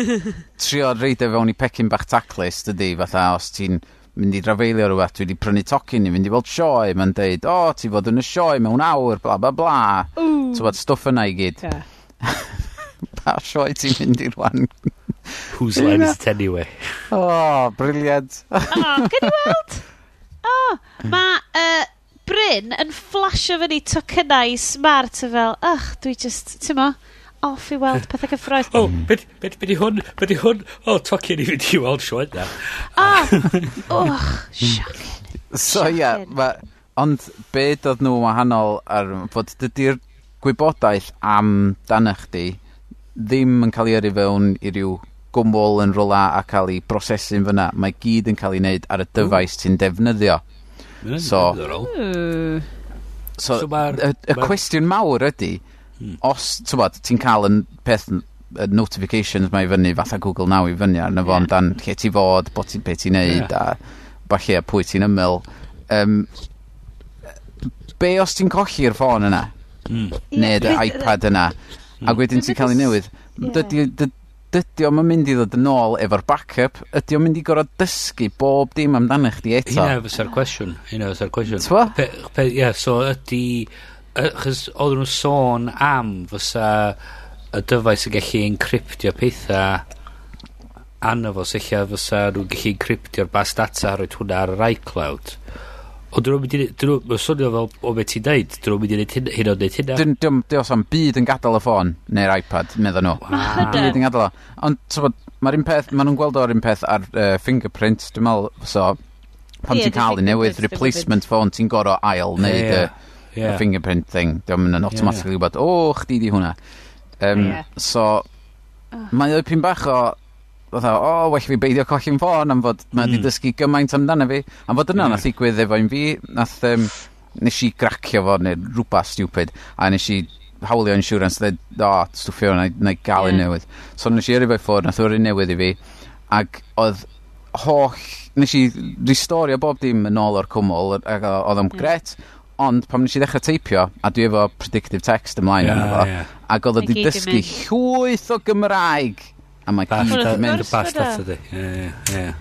trio reidio fewn i pecyn bach taclus dydy fatha os ti'n mynd i drafeilio rhywbeth, dwi wedi prynu tocyn i fynd i weld sioe, mae'n deud, o, oh, ti fod yn y sioe mewn awr, bla bla bla. Ti'n bod stwff yna i gyd. Yeah. pa sioe ti'n mynd i rwan? Whose line is it anyway? O, oh, briliant. o, oh, gen i weld? O, oh, mae... Uh, Bryn yn flasio fyny tocynnau smart a fel, ych, dwi just, ti'n mo, off i weld pethau gyffroes. O, oh, beth be, be di hwn? Be di hwn? O, oh, tocyn i fynd i weld sioed na. Ah! O, och, shocking. So, ie, yeah, ma, ond be doedd nhw wahanol ar fod dydy'r gwybodaeth am dan chdi ddim yn cael ei yrru fewn i ryw gwmwl yn rola a cael ei brosesu'n fyna. Mae gyd yn cael ei wneud ar y dyfais ti'n defnyddio. So, mm. so, so y, y cwestiwn mawr ydy, hmm. os ti'n cael yn peth notifications mae i fyny fatha Google Now i fyny arno fo yeah. amdan lle ti fod, beth ti, be ti'n neud yeah. a falle a pwy ti'n ymyl um, be os ti'n colli'r ffôn yna mm. neu yeah, iPad yna mm. a wedyn ti'n cael ei newydd yeah dydy o'm yn mynd i ddod yn ôl efo'r backup, ydy o'm mynd i gorau dysgu bob dim amdano chdi eto. Hynna fysa'r cwestiwn. Hynna fysa'r cwestiwn. T'wa? Ie, yeah, so ydy... Chos oedden nhw sôn am fysa y dyfais yn gallu encryptio pethau anna fo, silla fysa nhw'n gallu encryptio'r bas data a roed hwnna ar yr iCloud. Ond dyn nhw'n mynd i... Dyn nhw'n swnio fel o beth ti'n neud. Dyn nhw'n mynd i neud hyn, o'n neud hynna. Dyn nhw'n dios am byd yn gadael y ffôn neu'r iPad, meddwl nhw. Wow. byd yn gadael o. Ond, so, mae'r un peth, maen nhw'n gweld o'r un peth ar uh, fingerprint, dwi'n meddwl, so, pan yeah, ti'n cael un newydd, replacement ffôn, ti'n gorau ail neud yeah, yeah. y, yeah. y fingerprint thing. Dwi'n mynd yn automatically yeah. gwybod, o, chdi di hwnna. Um, yeah. So, mae o'i pyn bach o fatha o well fi beidio colli'n ffôn am fod mae wedi mm. dysgu gymaint amdano fi. Am fod yna, dyna nath ddigwydd efo un fi nath um, nes i gracio fo neu rhywbeth stupid a nes i hawlio insurance, ddeud o stwffio na, 'nai gael un newydd. So nes i yrru fo i nath o'r un newydd i fi ac oedd holl nes i restorio bob dim yn ôl o'r cwmwl ac oedd o'n o'm grêt ond pam nes i ddechrau teipio a dwi efo predictive text ymlaen arno fo ag odd o 'di dysgu llwyth o Gymraeg a mae gyd yn mynd... Basta tydi.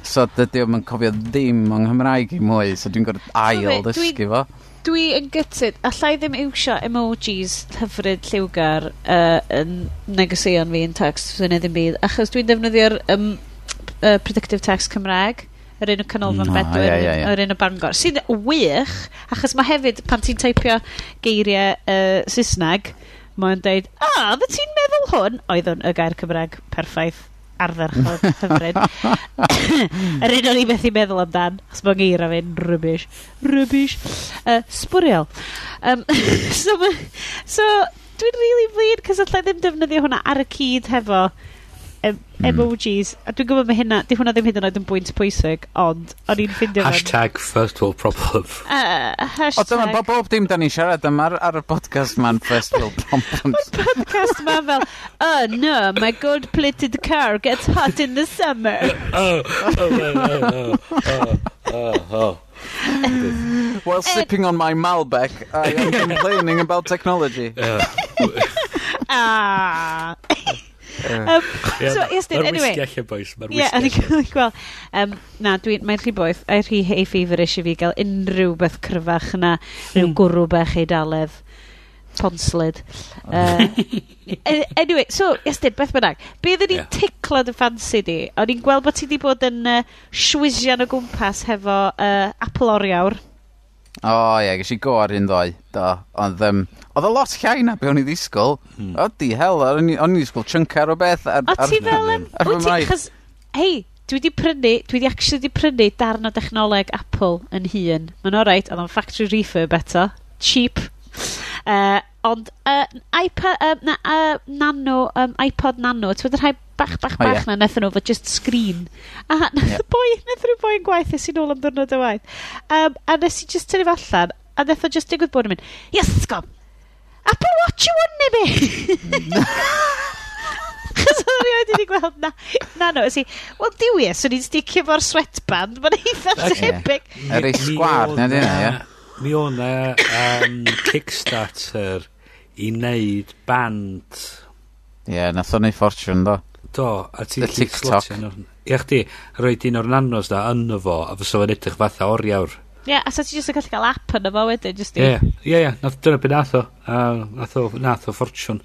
So dydy o'n cofio ddim o'n Nghymraeg i mwy, so dwi'n gorfod ail ddysgu fo. Dwi yn gytid, allai ddim iwsio emojis hyfryd lliwgar uh, yn negeseuon fi yn text sy'n edrych yn byd, achos dwi'n defnyddio'r um, uh, predictive text Cymraeg yr un mm, o canolfan no, bedwyr, yeah, yeah, yeah. yr un o Bangor, sydd wych, achos mae hefyd pan ti'n teipio geiriau uh, Saesneg, mae'n deud, a, oh, fy ti'n meddwl hwn? Oedd hwn y gair Cymraeg perffaith ardderchog hyfryd. Yr un o'n i methu meddwl amdan, achos mae'n geir a fe'n rybys. Rybys. Uh, sbwriel. Um, so, so, dwi'n really flin, cos allai ddim defnyddio hwnna ar y cyd hefo em, emojis. A dwi'n gwybod mae hynna, di hwnna ddim hyd yn oed yn bwynt pwysig, ond o'n i'n ffindio fe'n... Hashtag first world problem. Uh, O, dyma, hashtag bo- bob dim da ni'n siarad am ar, ar y podcast ma'n first world problems. podcast ma fel, oh no, my gold-plated car gets hot in the summer. oh, oh, oh, oh, oh, oh. While sipping on my Malbec, I am complaining about technology. ah. um, so, yes, dyn, anyway. Mae'r wisgi boys. Mae'r wisgi yeah, allan. um, na, dwi'n, mae'n rhy boeth. A rhy hei ffifr eisiau fi gael unrhyw beth cryfach na rhyw gwrw bach eidaledd Ponslid. Uh, anyway, so, ystyn, beth bynnag. Be ydyn ni'n yeah. ticlo dy ffansi di? O'n i'n gweld bod ti wedi bod yn uh, shwysian o gwmpas hefo uh, Apple Oriawr. O, oh, ie, yeah, gysi go ar un ddoe, do. Ond, um, Oedd y lot llai na be o'n i ddisgwyl. Hmm. Odi, hel, o'n i ddisgwyl chunker o beth. Ar, o ti fel yn... Wyt ti, chas... Hei, dwi wedi prynu, dwi wedi actually wedi prynu darn o dechnoleg Apple yn hun. Mae'n oreit, oedd o'n factory refurb eto. Cheap. Uh, ond uh, iPad, uh, na, uh, nano, um, iPod nano, ti'n rhai bach, bach, oh, bach oh, yeah. na nethon nhw, fod just screen. A nath yeah. y boi, nath y boi yn gwaith, nes i nôl am dwrnod y waith. Um, a nes i just tynnu allan, a nath o just digwydd bod yn mynd, yes, go, Apple Watch yw hwn i mi! Chos oedd rhywun wedi gweld na. Na, no, si. Wel, diwi, swn i'n sticio fo'r sweatband. Mae'n eitha tebyg. Yr ei sgwar, na dyna, ia. Mi o'n na um, Kickstarter i wneud band. Ie, yeah, nath o'n ei ffortiwn, do. Do, a ti'n ti TikTok. Ia, chdi, roed un o'r nanos da yno fo, a fysa fo'n edrych fatha oriawr. Ie, yeah, a sa ti jyst yn gallu cael app yna fo wedyn, jyst i... Ie, ie, ie, nath, dyna beth nath o, a nath o, nath o ffortiwn.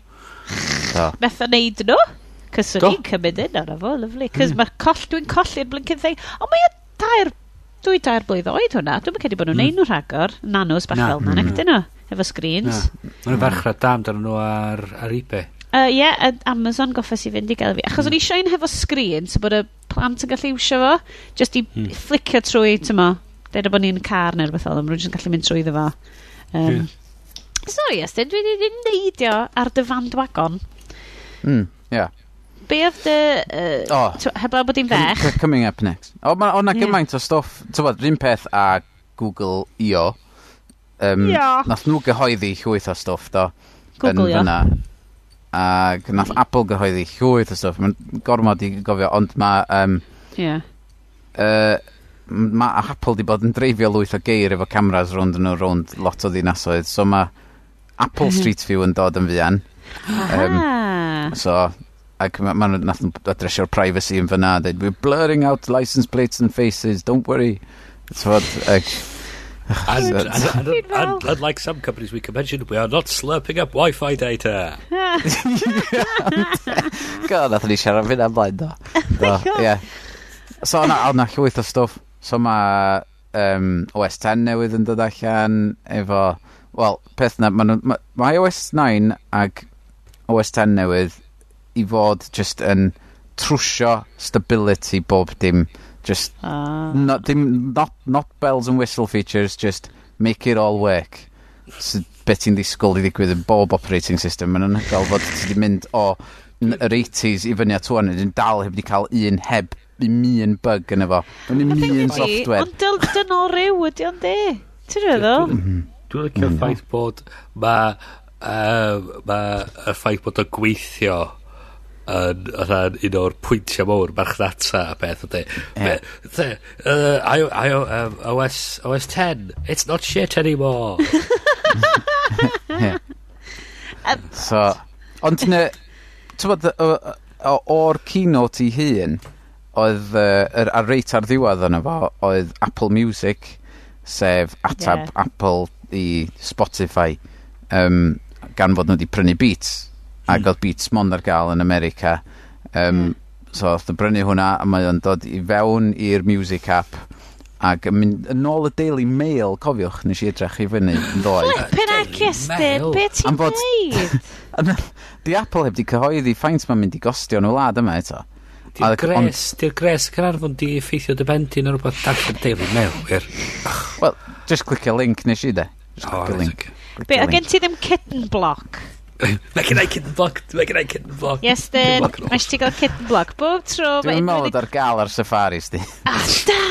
Beth o neud nhw, cys o'n i'n cymryd un arno fo, lyflu, cys mm. mae coll, dwi'n colli'r blinkin thing, ond mae dair, dwi dair blwydd oed hwnna, dwi'n credu bod nhw'n mm. neud nhw rhagor, nanos bach na, fel na, nec dyn nhw, efo screens. Mae'n farchrad dam dan nhw ar, ar eBay. Ie, uh, yeah, Amazon goffes i fynd i gael fi. Achos o'n i mm. eisiau un hefo screen, so bod y plant yn gallu iwsio fo, just i mm. flicio trwy, tymo, Dweud bod ni'n car neu rhywbeth fel, ond yn gallu mynd trwy fo. Um, yeah. Sorry, Estyn, dwi wedi neidio ar dy fandwagon. Mm, yeah. Be oedd dy... Uh, oh, heblaw bod i'n fech? Coming up next. O, ma, o na gymaint o stwff. Tywod, rhywun peth a Google IO. Um, yeah. Nath nhw gyhoeddi llwyth o stwff, do. Google IO. Ac nath Apple gyhoeddi llwyth o stwff. Mae'n gormod i gofio, ond mae... Um, yeah. Uh, ma Apple di bod yn dreifio lwyth o geir efo cameras rownd yn nhw rownd lot o ddinasoedd. So mae Apple Street View yn dod yn fuan. Um, so, ac mae ma nhw'n nath adresio'r privacy yn fyna. Dweud, we're blurring out license plates and faces, don't worry. Tfod, ac, And, and, and, and, and unlike some companies we can mention, we are not slurping up Wi-Fi data. God, nath ni siarad fyna blaen, do. Do, yeah. So, o'na na llwyth o stwff. So mae um, OS 10 newydd yn dod allan efo... Wel, peth na, mae ma, ma OS 9 ag OS 10 newydd i fod just yn trwsio stability bob dim. Just, ah. not, dim, not, not bells and whistle features, just make it all work. So, beth ti'n disgwyl i ddigwydd yn bob operating system. Mae'n anhygoel fod ti wedi mynd o oh, yr 80s i fyny at o'n yn dal heb wedi cael un heb un bug yn efo. Yn un software. Ond dyna o ryw ydi o'n di. Ti'n rhywbeth? Dwi'n licio mm-hmm. ffaith bod mae y ffaith bod o gweithio yn rhan un o'r pwyntiau mawr marchnata a beth ydy. OS, OS 10, it's not shit anymore. so, ond yn t'mod yy o o'r keynote 'i hun oedd yy yr ar reit ar ddiwedd yna fo oedd Apple Music sef atab... Ie. ...Apple i Spotify um, gan fod nhw wedi prynu Beats ag oedd Beats mond ar gael yn America Um, so oedd o brynu hwnna a mae o'n dod i fewn i'r Music App Ac yn mynd yn ôl y Daily Mail, cofiwch, nes i edrych i fyny yn ddoe. Flippin ac estyn, be ti'n neud? Di Apple heb di cyhoeddi ffaint mae'n mynd i gostio yn y wlad yma eto. Di'r gres, di'r gres Cynarfon di effeithio dy bendyn o rhywbeth darllen Daily Mail, wir. Wel, just clicio link nes i de. Just oh, clicio link. Okay. Be, a gen ti ddim kitten block? Mae gen i kitten block. Mae gen i kitten block. Yes, then. Mae ti gael kitten block. Bob tro. Dwi'n meddwl ar gael ar safaris di. Ah, da!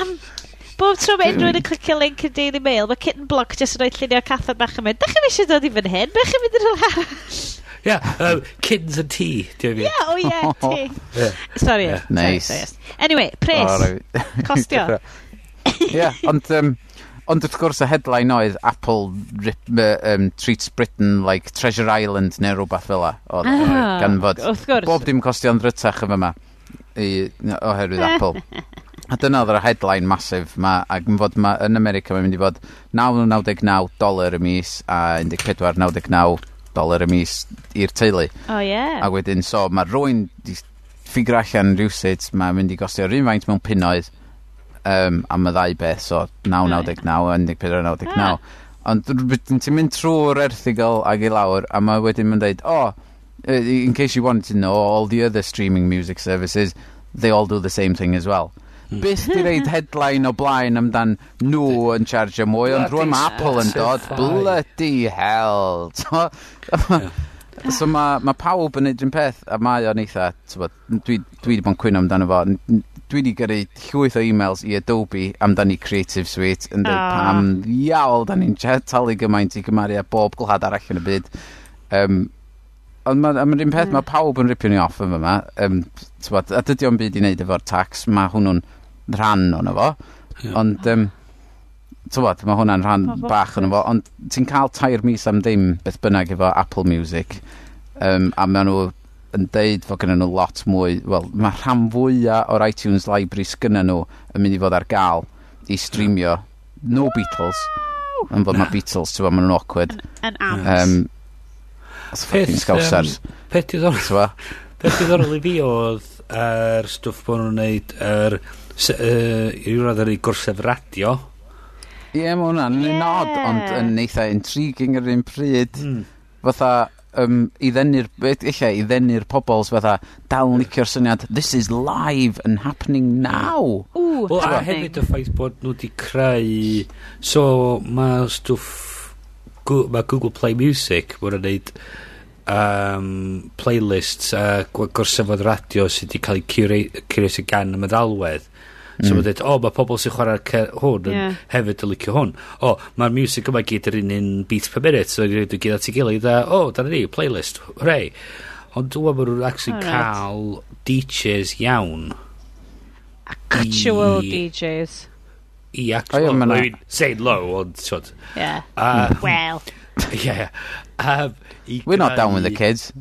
bob tro mae unrhyw un yn clicio link yn Daily Mail, mae Kitten Block jyst yn rhoi llunio cathod bach yn mynd, da chi'n eisiau dod i fan hyn, da chi'n mynd yn rhywle arall. Ia, yeah, um, kittens and tea, do you Ia, o ie, tea. yeah. Sorry. Yeah. Nice. Sorry, sorry. Anyway, pres. Oh, right. Costio. Ia, yeah, ond... Um, Ond wrth gwrs y headline oedd Apple rip, uh, um, treats Britain like Treasure Island neu rhywbeth fel la. Oedd ah, ganfod. Wrth gwrs. Bob dim costio'n drytach yn fyma. I, oherwydd eh. Apple. A dyna oedd yr headline masif ma, ac yn fod ma, yn America mae'n mynd i fod 9.99 dolar y mis a 14.99 dolar y mis i'r teulu. O oh, ie. Yeah. A wedyn, so mae rwy'n ffigur allan rhywsyd, mae'n mynd i gostio rhywun faint mewn punoedd um, am y ddau beth, so 9.99 a 14.99. Ond ti'n mynd trwy'r erthigol ag i lawr, a mae wedyn mae'n dweud, oh, in case you wanted to know, all the other streaming music services, they all do the same thing as well bys di reid headline o blaen amdan nhw yn charge mwy, ond rwy'n mae Apple yn dod, bloody hell. So, so mae ma pawb yn neud un peth, a mae o'n eitha, dwi wedi bod yn cwyno amdano fo, dwi wedi gyrru llwyth o e-mails i Adobe amdani Creative Suite yn dweud oh. pam iawl da ni'n talu gymaint i gymaru a bob gwlad arall yn y byd. Um, ond mae'n ma un peth, mm. mae pawb yn ripio ni off yn fyma Um, tywod, a dydy o'n byd i wneud efo'r tax, mae hwnnw'n rhan o'n fo. Yeah. Ond, um, tywod, mae hwnna'n rhan oh, bach o'n efo. Ond ti'n cael tair mis am ddim beth bynnag efo Apple Music. Um, a maen nhw yn deud fod gynnyn nhw lot mwy. Wel, mae rhan fwyaf o'r iTunes library sgynnyn nhw yn mynd i fod ar gael i streamio. No Beatles. Yn fod mae Beatles, ti'n fawr, maen nhw'n awkward. Yn amps. Um, That's fucking scousers. Peth diddorol, peth diddorol i fi oedd yr er stwff bod nhw'n neud yr er Se, uh, I roedd yn ei gorsef radio. Ie, yeah, mae hwnna'n yeah. un odd, ond yn eitha intriguing ar un pryd. Mm. Fatha, um, i ddenu'r, eich i ddenu'r pobl, fatha, dal yn licio'r syniad, this is live and happening now. Ooh, Wel, a hefyd y ffaith bod nhw wedi creu, so mae stwff, mae Google Play Music, mae'n neud, um, playlists a uh, gorsafod radio sydd wedi cael ei curatio gan y meddalwedd. So mm. mae'n dweud, o, oh, mae pobl sy'n chwarae'r hwn yeah. hefyd yn licio hwn. O, oh, mae'r music yma gyd yr un un beat per minute, so ni'n rhaid i gyd at ei gilydd, a o, oh, dyna ni, playlist, hooray. Ond dwi'n meddwl nhw'n actually All cael DJs iawn. Actual I, DJs. I actual, I mean, say low, ond, ti'n Yeah, uh, well yeah. Um, We're not down with the kids.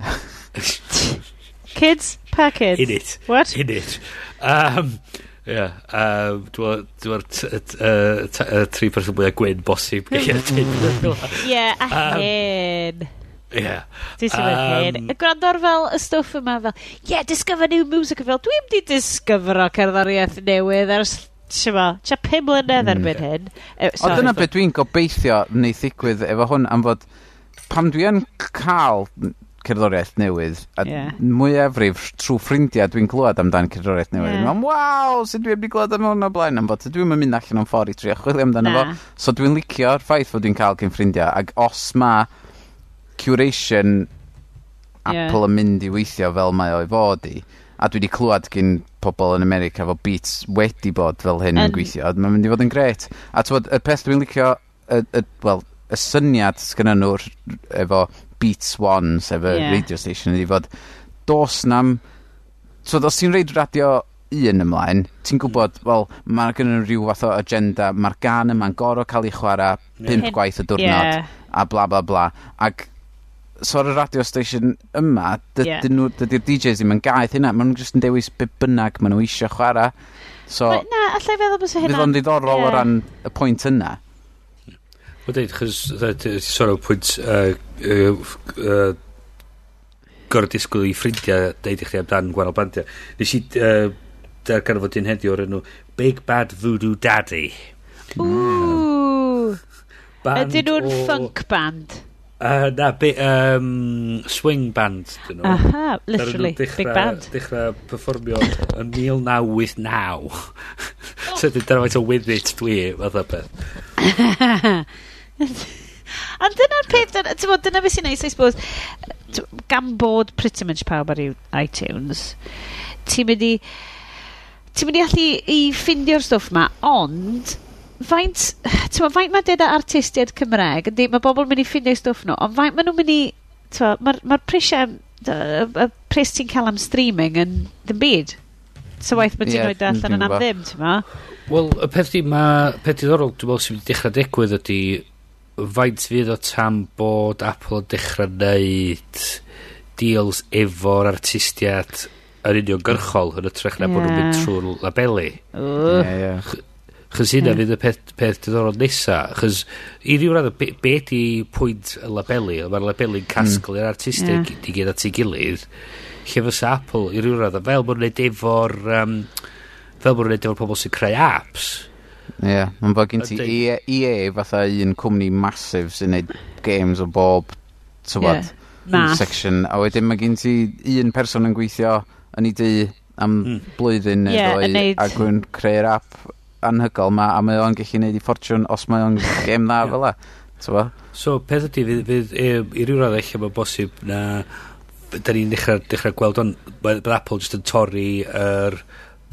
kids per kids. In it. What? In it. Um, yeah. Um, Dwi'n tri person mwy o gwyn bosib. Yeah, a hen. Yeah. Dwi'n siŵr um, hen. Y gwrando'r fel y stwff yma fel, yeah, discover new music. Fel, dwi'n di disgyfro cerddoriaeth newydd ers t'mo, tua pum mlynedd mm. erbyn hyn. E, o dyna beth dwi'n gobeithio wneith ddigwydd efo hwn am fod pam dwi yn cael cerddoriaeth newydd, a yeah. mwyafrif trwy ffrindiau dwi'n clywed amdan cerddoriaeth newydd, yeah. mae'n waw, sut dwi'n gwybod am hwn o blaen am fod, dwi'n mynd allan o'n ffordd i trio chwilio amdano fo, so dwi'n licio'r ffaith fod dwi'n cael cyn ffrindiau, ac os mae curation Apple yeah. yn mynd i weithio fel mae o'i fod i, a dwi wedi clywed gyn pobl yn America fo beats wedi bod fel hyn yn um, gweithio. Mae'n mynd i fod yn gret. A twod, y peth dwi'n licio, y, y, well, y syniad sgynnu nhw efo Beats One, sef y yeah. radio station, ydi fod dos nam... So, os ti'n reid radio un ymlaen, ti'n gwybod, wel, mae gen nhw rhyw fath o agenda, mae'r gan yma'n gorau cael ei chwarae pimp gwaith y diwrnod, yeah. a bla bla bla. Ac so ar y radio station yma, dydy'r yeah. Nhw, dydy DJs ddim yn gaeth hynna, maen nhw'n jyst yn dewis be bynnag maen nhw eisiau chwarae. So, But na, allai feddwl bys hynna. Fydd o'n ddiddorol yeah. o ran y pwynt yna. Wel dweud, chys, sôn o'r pwynt uh, uh, uh, gorau disgwyl i ffrindiau deud i chdi amdan gwahanol bandiau. Nes i uh, dar gan fod un heddiw o'r enw Big Bad Voodoo Daddy. Ooh! Band Ydyn nhw'n o... funk band? Uh, na, be, um, swing band. Dyn nhw. Aha, literally, dechra, big band. Dechrau performio yn 1989. so dyna faint o with it dwi, fath o beth. A dyna'r peth, dyna, dyna beth sy'n neis, I suppose, gan bod pretty much pawb ar iTunes, ti'n mynd i, ti'n mynd i allu i ffindio'r stwff ma, ond faint, t'mo, faint mae deda artistiaid Cymreg, yndi ma' bobol mynd i ffindio stwff nhw, ond faint mae nhw'n mynd i, t'mo, ma'r ma prisiau, y, y pris ti'n cael am streaming yn ddim byd. So waith mae ti'n yeah, rhoi allan yn am ddim, ti'n ma? Wel, y peth di, mae peth diddorol, dwi'n meddwl sy'n mynd i dechrau digwydd ydy faint fydd o tam bod Apple yn dechrau neud deals efo'r artistiad yr uniongyrchol yn ytrach na yeah. bod nhw'n mynd trwy'r labelu. Uh. Yeah, yeah. Chos hynna fydd y peth, peth diddorol nesa. Chos i ryw radd, be, be di pwynt y labelu? Mae'r labeli'n casglu mm. a'r artistig yeah. i gyd at ei gilydd. Lle fysa Apple i ryw radd, fel bod nhw'n efo'r... Um, fel bod nhw'n efo'r pobl sy'n creu apps. Ie, yeah, mae'n bod gen ti EA, EA fatha un cwmni masif sy'n neud games o bob, tywad, yeah. section. A wedyn mae gen ti un person yn gweithio yn ei di am mm. blwyddyn yeah, neu ddoi, ac yn creu'r app anhygol ma, a mae o'n gallu neud i ffortiwn os mae o'n gêm dda fel la. Tyfa? So, peth ydy, fydd, fydd e, i ryw radd eich mae'n bosib na da ni'n dechrau, dechrau gweld o'n bydd Apple just yn torri yr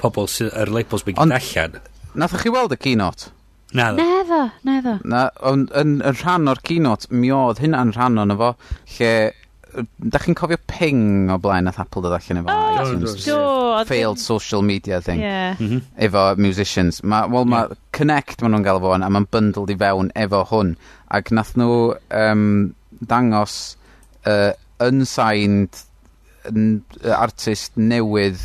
pobl sydd, yr labels bydd gyd allan. Nathwch chi weld y keynote? Na, neddo, neddo. Na, ond yn, yn rhan o'r keynote, mi oedd hynna'n rhan o'n efo, lle da chi'n cofio ping o blaen nath Apple dod allan efo oh, iTunes? Do, Failed social media thing. Yeah. Mm -hmm. Efo musicians. Ma, well, ma, yeah. Connect ma nhw'n gael fo a mae'n bundled i fewn efo hwn. Ac nath nhw um, dangos uh, unsigned artist newydd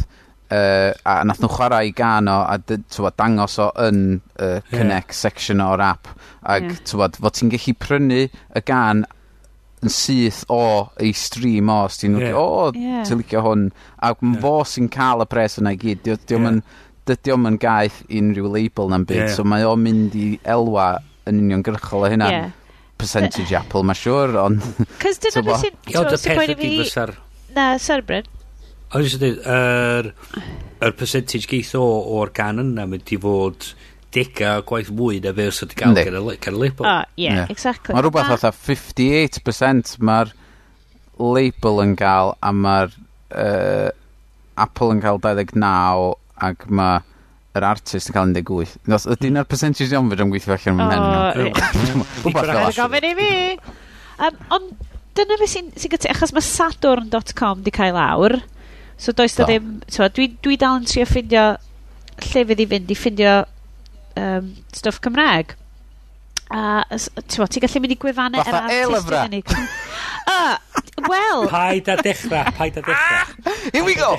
uh, a nath nhw chwarae i gan o a tywod, dangos o yn uh, Connect yeah. section o'r app ac yeah. fod ti'n gallu prynu y gan yn syth o ei stream o, os ti'n yeah. o, yeah. ti'n licio hwn. Ac yeah. fo sy'n cael y pres yna i gyd. Dydy di, yn dydy o'm yn gaeth unrhyw label na'n byd, yeah. so mae o'n mynd i elwa yn uniongyrchol o hynna. Yeah. Percentage But, Apple, mae siwr, ond... Cys dyna beth sy'n... Ie, dy peth ydi fysa'r... Na, sorry, Bryn. O'n i'n dweud, yr er, er percentage geith o o'r gan yna mynd i fod dega o gwaith mwy na fe os ydy gael Yndi. gan y label. O, ie, Ie. exactly. Mae rhywbeth fatha 58% mae'r label yn gael a mae'r uh, Apple yn cael 29 ac mae yr artist yn cael 18. Nos, ydy na'r percentage iawn fyd yn gweithio allan yn O, hen. Rhywbeth fel Rhaid y gofyn i fi. Um, ond dyna fe sy'n sy gyda, achos mae Saturn.com di cael lawr. So does da Do. ddim, so, dwi, dwi dal yn trio ffindio lle fydd i fynd i ffindio um, stwff Cymraeg. A, uh, ti'n gallu mynd i gwefannau yr artist yn unig. uh, Wel... Paid a dechrau, paid a dechrau. Here we go!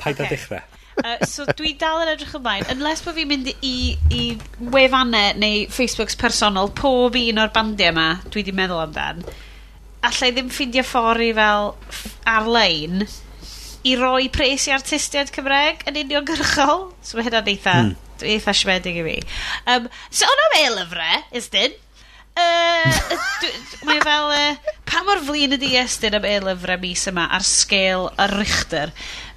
Paid a dechrau. Uh, so dwi dal yn edrych ymlaen unless bod fi'n mynd i, i wefannau neu Facebooks personol pob un o'r bandiau yma dwi di meddwl amdan allai ddim ffindio ffordd i fel ar-lein i roi pres i artistiaid Cymreg yn uniongyrchol so mae hynna'n eitha mm eitha siomedig i fi. Um, so, ond am ei lyfrau, ysdyn, uh, mae fel, uh, pa mor flin ydi ysdyn am ei lyfrau mis yma ar sgêl y Richter?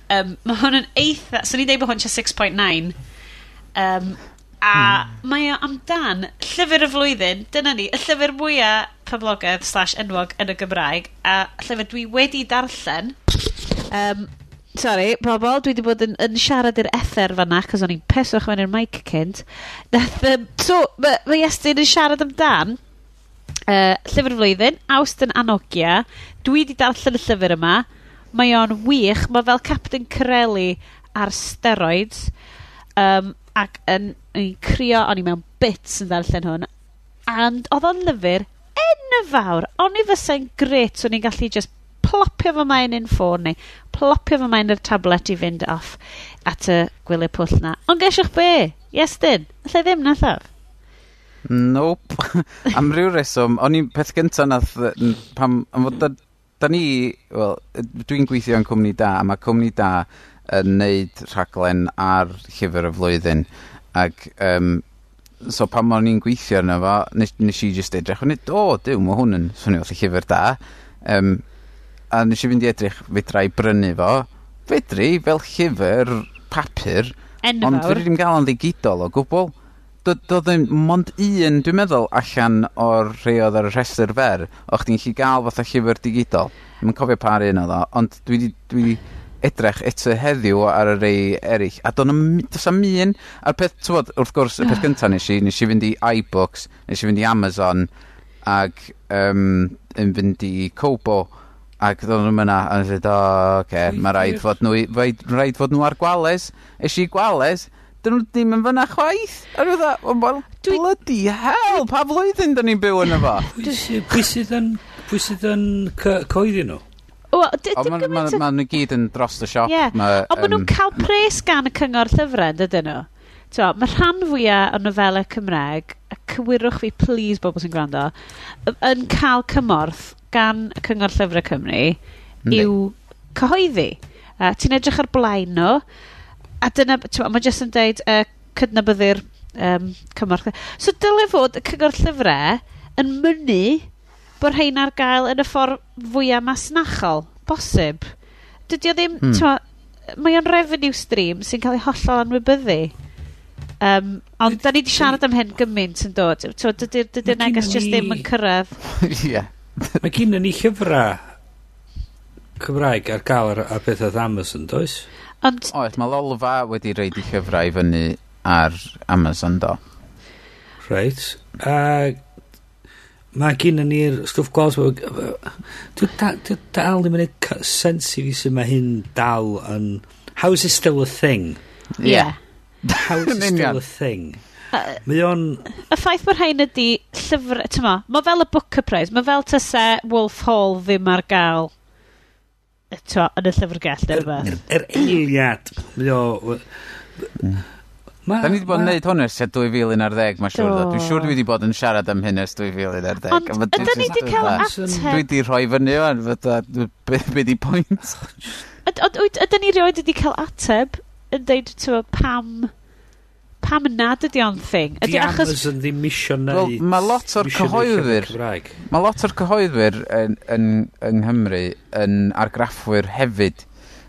Um, mae hwn yn eitha, so ni'n deud bod hwn 6.9, um, a hmm. mae o amdan llyfr y flwyddyn, dyna ni, y llyfr mwyaf poblogaidd slash enwog yn y Gymraeg, a llyfr dwi wedi darllen, um, Sorry, bobl, dwi wedi bod yn, yn siarad i'r ether fanna, cos o'n i'n peswch mewn i'r mic cynt. Nath, um, so, mae ma Iestyn yn siarad amdan, uh, llyfr flwyddyn, Awst yn Anogia. Dwi wedi darllen y llyfr yma. Mae o'n wych, mae fel Captain Corelli ar steroids. Um, ac yn, yn crio, o'n i mewn bits yn darllen hwn. And oedd o'n lyfr enfawr. O'n i fysa'n gret o'n i'n gallu just plopio fo mae'n un ffôn ni, plopio fo mae'n yr tablet i fynd off at y gwylie pwll 'na. Ond gesiwch be? Iestyn, allai ddim na llaf? Nope. Am ryw reswm, o'n i'n peth gyntaf nath, pam, am fod da, da ni, wel, dwi'n gweithio yn cwmni da, a mae cwmni da yn neud rhaglen ar llyfr y flwyddyn. Ac, um, so pam o'n i'n gweithio arno fo, nes, nes i just edrych, o'n i, o, diw, mae hwn yn swnio fath llyfr da. Um, a nes i fynd i edrych fedra i brynu fo. Fedri, fel llyfr, papur. Enfawr. Ond fe ddim gael yn ddigidol o gwbl. Doedd ddim mond un, dwi'n meddwl, allan o'r rhai oedd ar y rhestr fer, o'ch ti'n chi gael fatha llyfr digidol. Mae'n cofio par un o ddo, ond dwi wedi dwi edrych eto heddiw ar y rei eraill. A do'n does am un, a'r peth, tywod, wrth gwrs, y peth ah. gyntaf nes i, nes i fynd i iBooks, nes i fynd i Amazon, ac um, yn fynd i Kobo, Ac ddod nhw'n mynd a dweud, o, oce, mae rhaid fod nhw, rhaid, rhaid fod nhw ar gwales. Es i gwales, dyn nhw ddim yn fyna chwaith. A dwi'n dweud, well, Dwi... bloody hell, pa flwyddyn dyn ni'n byw yn efo? Pwy sydd yn, pwy sydd yn coeddi nhw? Wel, dim gymaint... Mae ma, nhw gyd yn dros y siop. Yeah. Ma, Ond maen nhw'n cael pres gan y cyngor llyfrau, dydyn nhw? So, mae rhan fwyaf o nofelau Cymraeg, a cywirwch fi, please, bobl sy'n gwrando, yn cael cymorth gan y Cyngor Llyfrau Cymru Yndi. yw cyhoeddi. Uh, ti'n edrych ar blaen nhw, a dyna, mae jyst yn deud uh, cydnabyddu'r um, cymorth. So dyle fod y Cyngor Llyfrau yn mynnu bod rhain ar gael yn y ffordd fwyaf masnachol, bosib. Dydy o ddim, hmm. mae o'n revenue stream sy'n cael ei hollol anwybyddu. Um, ond da ni wedi siarad am hyn gymaint yn dod. Dydy'r dydy neges jyst ddim yn cyrraedd. Ie. yeah. Mae gen ni llyfrau Cymraeg ar gael ar, ar beth oedd Amazon, does? Ond... Oed, mae Lolfa wedi reid i llyfrau i fyny ar Amazon, do. Reit. A mae gen ni'r stwff glas... Dwi'n dal ddim yn gwneud sens i fi sy'n mae hyn dal yn... How is it still a thing? Yeah. yeah. How is it still a thing? Mae o'n... Y ffaith bod rhain ydi llyfr... Tyma, mae fel y Booker Prize. Mae fel tyse Wolf Hall ddim ar gael tyma, yn y llyfrgell neu rhywbeth. Yr er, er eiliad. Mae o... Mm. Ma, da ni wedi bod yn gwneud hwn ers 2011, mae'n siŵr. Dwi'n siŵr dwi wedi bod yn siarad am hyn ers 2011. Ond ydy ni wedi cael ateb? Dwi wedi rhoi fyny o'n fydda, be di pwynt? Ydy ni rioed wedi cael ateb yn dweud pam pam nad dydi o'n thing? Ydy Di achos... Amazon ddim isio neud... Well, mae lot o'r cyhoeddwyr... Mae lot o'r cyhoeddwyr yn, yn, yng Nghymru yn argraffwyr hefyd.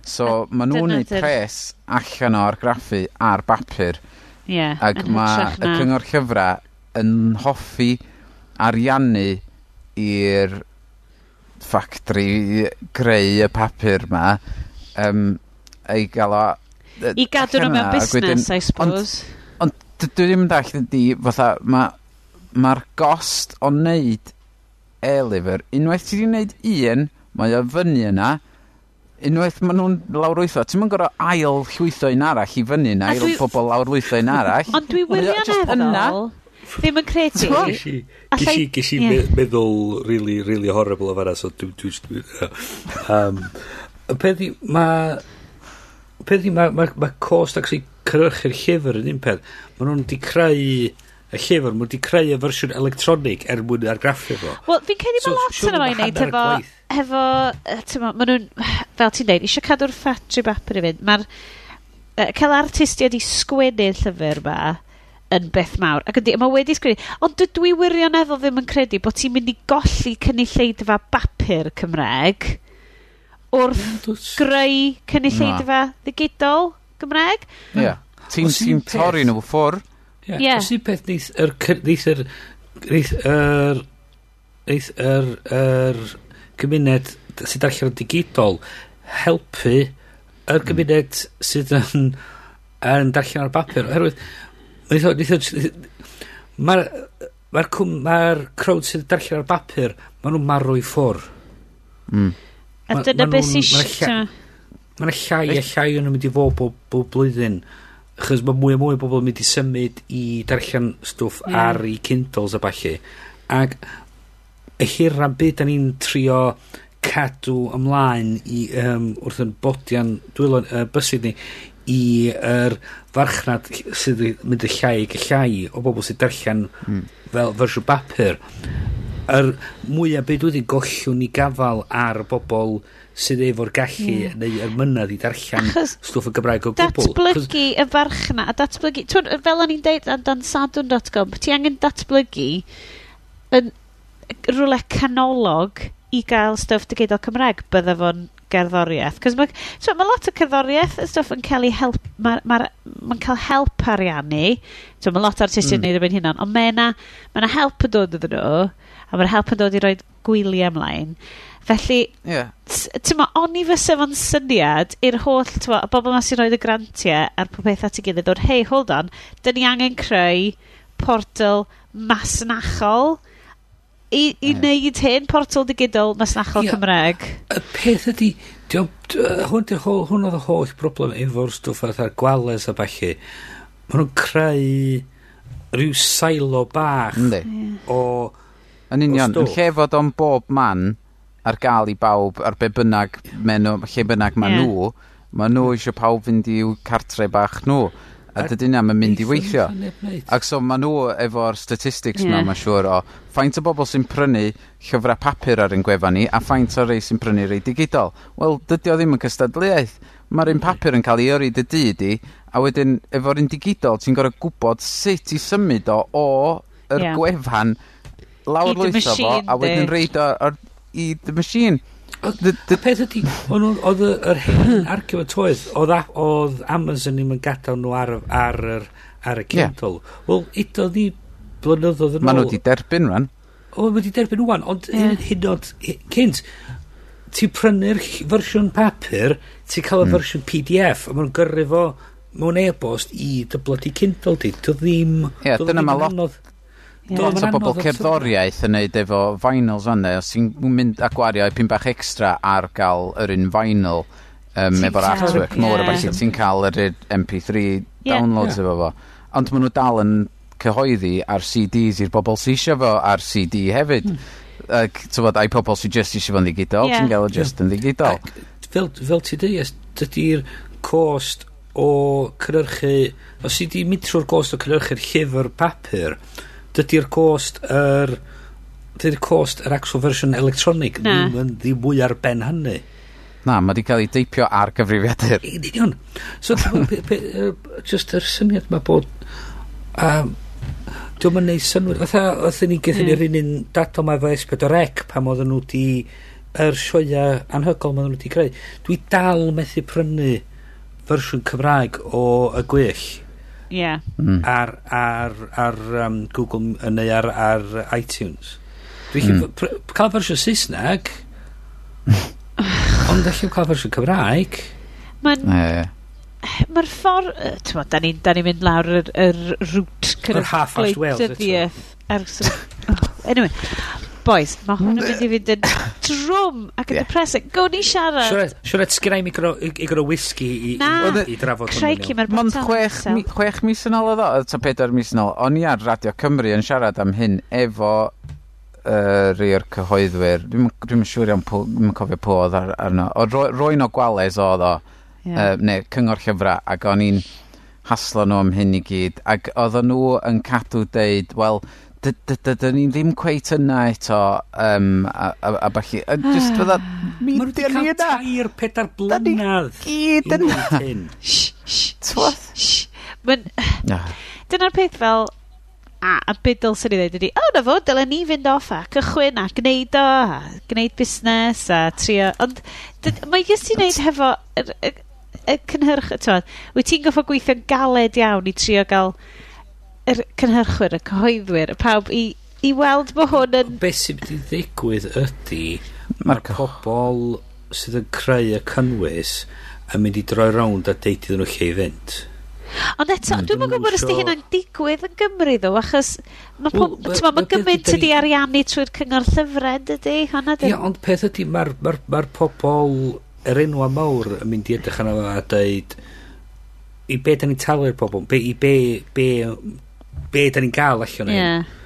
So, mae nhw'n neud pres allan o argraffu ar bapur. Ie. Yeah, Ac mae y cyngor llyfrau yn hoffi ariannu i'r ffactri greu y papur ma um, ei gael o i gadw nhw mewn busnes, I suppose. Ond, dwi ddim yn dall ydi, fatha, ma, gost o wneud e-lyfr, unwaith ti wedi wneud un, mae o fyny yna, unwaith maen nhw'n lawrwytho, ti'n mynd gorau ail llwytho un arall i fyny yna, ail pobl lawrwytho un arall. Ond dwi wirioneddol, ddim yn credu. Gysi, gysi meddwl really, really horrible o fanna, so dwi... dwi, dwi um, peth i, mae... Peth i, mae ma, ma cost actually cynhyrchu'r llyfr yn un peth, maen nhw'n di creu y llyfr, maen nhw wedi creu y fersiwn electronig er mwyn argraffu fo. Wel, fi'n credu so, mae lot yn o'i wneud efo, efo, efo maen nhw'n, fel ti'n dweud, eisiau cadw'r ffatri bapur i fynd. Mae'r, uh, cael artistiaid i sgwennu'r llyfr ma, yn beth mawr. Ac ydy, mae wedi sgwennu, ond dydw i wirioneddol ddim yn credu bod ti'n mynd i golli cynulleidfa bapur Cymreg wrth greu cynulleidfa ddigidol. Gymraeg. Ie. Yeah. Ti'n ti torri nhw ffwr. Ie. Yeah. Os un peth neith yr... Neith yr... Neith yr... Neith yr... yr gymuned sydd allan yn digidol helpu yr hmm. gymuned sydd yn yn darllen ar bapur oherwydd Neith o... neith o... mae'r mae'r mae'r crowd sydd yn darllen ar bapur maen nhw'n marw i ffwr mm. a dyna beth sy'n Mae yna llai a llai yn mynd i fod bob, bob blwyddyn. Chos mae mwy a mwy o bobl yn mynd i symud i darllen stwff mm. ar i Kindles a falle. Ac y hir rhan byd da ni'n trio cadw ymlaen i, um, wrth yn bodian dwylon uh, bysyd ni i yr farchnad sydd yn mynd y llai ac y llai o bobl sydd darllen mm. fel fersiwn bapur yr mwyaf beth wedi'n gollwn i gafal ar bobl sydd efo'r gallu yeah. neu yr mynydd i darllen Achos stwff y Gymraeg o gwbl. Datblygu y farchna, a datblygu, twyd, fel o'n i'n deud ar dan sadwn.com, ti angen datblygu yn rhywle canolog i gael stwff digidol Cymraeg, bydda fo'n gerddoriaeth. Cos mae so ma lot o cerddoriaeth y stwff yn cael ei help, mae'n ma, ma cael help ariannu. So mae lot o artistiaid mm. yn mm. neud yn hynny, ond mae yna, ma yna help yn dod iddyn nhw, a mae'r help yn dod i roi gwyliau ymlaen. Felly, yeah. ti'n o'n i fysa fo'n syniad i'r holl, ti'n y bobl ma sy'n rhoi y grantiau a'r popeth at ei gilydd o'r, hei, hold on, dyn ni angen creu portal masnachol i, i yeah. wneud hyn, portal digidol masnachol yeah. Cymreg. Y peth ydy, hwn, hwn oedd y holl broblem efo'r stwff a'r gwales a falle. Mae nhw'n creu rhyw sailo bach mm, o... Yn union, yn lle fod o'n bob man, ar gael i bawb ar be bynnag menw, lle bynnag ma yeah. nhw, ma nhw eisiau pawb fynd i'w cartre bach nhw. A dydy na, mae'n mynd i weithio. Ac so ma nhw efo'r statistics yeah. ma, mae'n siŵr o, faint o bobl sy'n prynu llyfrau papur ar ein gwefan ni, a faint o rei sy'n prynu rei digidol. Wel, dydy o ddim yn cystadliaeth. Mae'r un papur yn cael ei yrru dy dyd i, a wedyn efo'r un digidol, ti'n gorau gwybod sut i symud o o yr yeah. gwefan lawr lwytho fo, a wedyn reid o ar i The Machine. The, the... A peth ydy, oedd yr hen arcio y toedd, oedd Amazon ddim yn gadael nhw ar, ar, ar, ar y Kindle. Yeah. Wel, eto ni blynyddoedd yn ôl. Maen nhw wedi derbyn rhan. O, mae wedi derbyn rwan, ond yeah. hyd yn oed, cynt, ti'n prynu'r fersiwn papur, ti'n cael y mm. fersiwn PDF, a mae'n gyrru fo mewn e-bost i dy bloody Kindle di. Dwi ddim... Ie, yeah, dyna mae lot... Lot o bobl cerddoriaeth yn neud efo vinyls fan ne. Os ti'n mynd a gwario pyn bach extra ar gael yr un vinyl um, efo'r artwork yeah. mor a falle ti'n cael yr MP3 downloads yeah. efo fo. Ond maen nhw dal yn cyhoeddi ar CDs i'r bobl sy'n eisiau fo ar CD hefyd. Ac ti'n bod, ai pobl sy'n just eisiau fo'n ddigidol, yeah. ti'n gael o just yn ddigidol. Fel, fel ti dweud, dydy'r cost o cynhyrchu, os i di mynd trwy'r gost o cynhyrchu'r llyfr papur, dydy'r cost yr dydy'r cost yr actual version electronic na. ddim yn ddim mwy ar ben hynny. Na mae wedi cael ei deipio ar gyfrifiadur. In union so pe, pe, just yr syniad mae bod um, dwi'n mynd neud synwyr fatha oedd ni gyda ni'r un un dato mae fes o rec pam oedden nhw di yr sioia anhygol mae nhw wedi creu. Dwi dal methu prynu fersiwn Cymraeg o y gwyll Yeah. Mm. Ar, ar, ar um, Google, neu ar, ar iTunes. Dwi'n mm. cael fersiwn Saesneg, ond allai cael fersiwn Cymraeg. Mae'n... Yeah. Mae'r ffordd, ti'n da ni'n ni mynd lawr yr, yr rwt cynnwys gwleidyddiaeth. Ar, anyway, Boys, mae hwn yn mynd i fynd yn drwm ac yn yeah. depressing. Go ni siarad. Siwr et sgynnau mi gyda whisky i, Na, i, i drafod hwnnw. Na, Mond chwech, mi, chwech mis yn ôl oedd o, ta pedair mis yn ôl, o'n i ar Radio Cymru yn siarad am hyn efo uh, rhai cyhoeddwyr. Dwi'n dwi siŵr iawn, dwi'n cofio pw oedd ar, arno. O, ro, roi'n o gwales oedd o, yeah. uh, neu cyngor llyfrau, ac o'n i'n haslo nhw am hyn i gyd. Ac oedden nhw yn cadw deud, wel, dydyn ni ddim cweit yna eto um, a, a, a balli. A just fydda, mi Mae nhw dyn ni cael yna. tair pedar Da ni blynedd. gyd yn... Twoth. Mae'n... Dyna'r peth fel... A, a be dylswn i ddweud ydi, o na fo, dylen ni fynd off a cychwyn a gwneud o, a gwneud busnes a trio... Ond dy- mae jyst i wneud hefo yr- y, y cynhyrch... Tywed, wyt ti'n goffo gweithio'n galed iawn i trio gael yr cynhyrchwyr, y cyhoeddwyr, y pawb i, i weld bod hwn yn... Be sy'n mynd i ddigwydd ydy mae'r pobl sydd yn creu y cynnwys yn mynd i droi rownd a deud iddyn nhw lle i fynd. Ond eto, mm, dwi'n gwybod os di hynna'n digwydd yn Gymru ddo, achos mae well, ma, ma gymaint ydi ariannu trwy'r cyngor llyfred ydy, Ie, dyn. Ond peth ydy, mae'r ma ma pobl, yr enwa mawr yn mynd i edrych yna a dweud, i be da ni'n talu'r pobl, be, i be, be be da ni'n gael allan yeah. ni.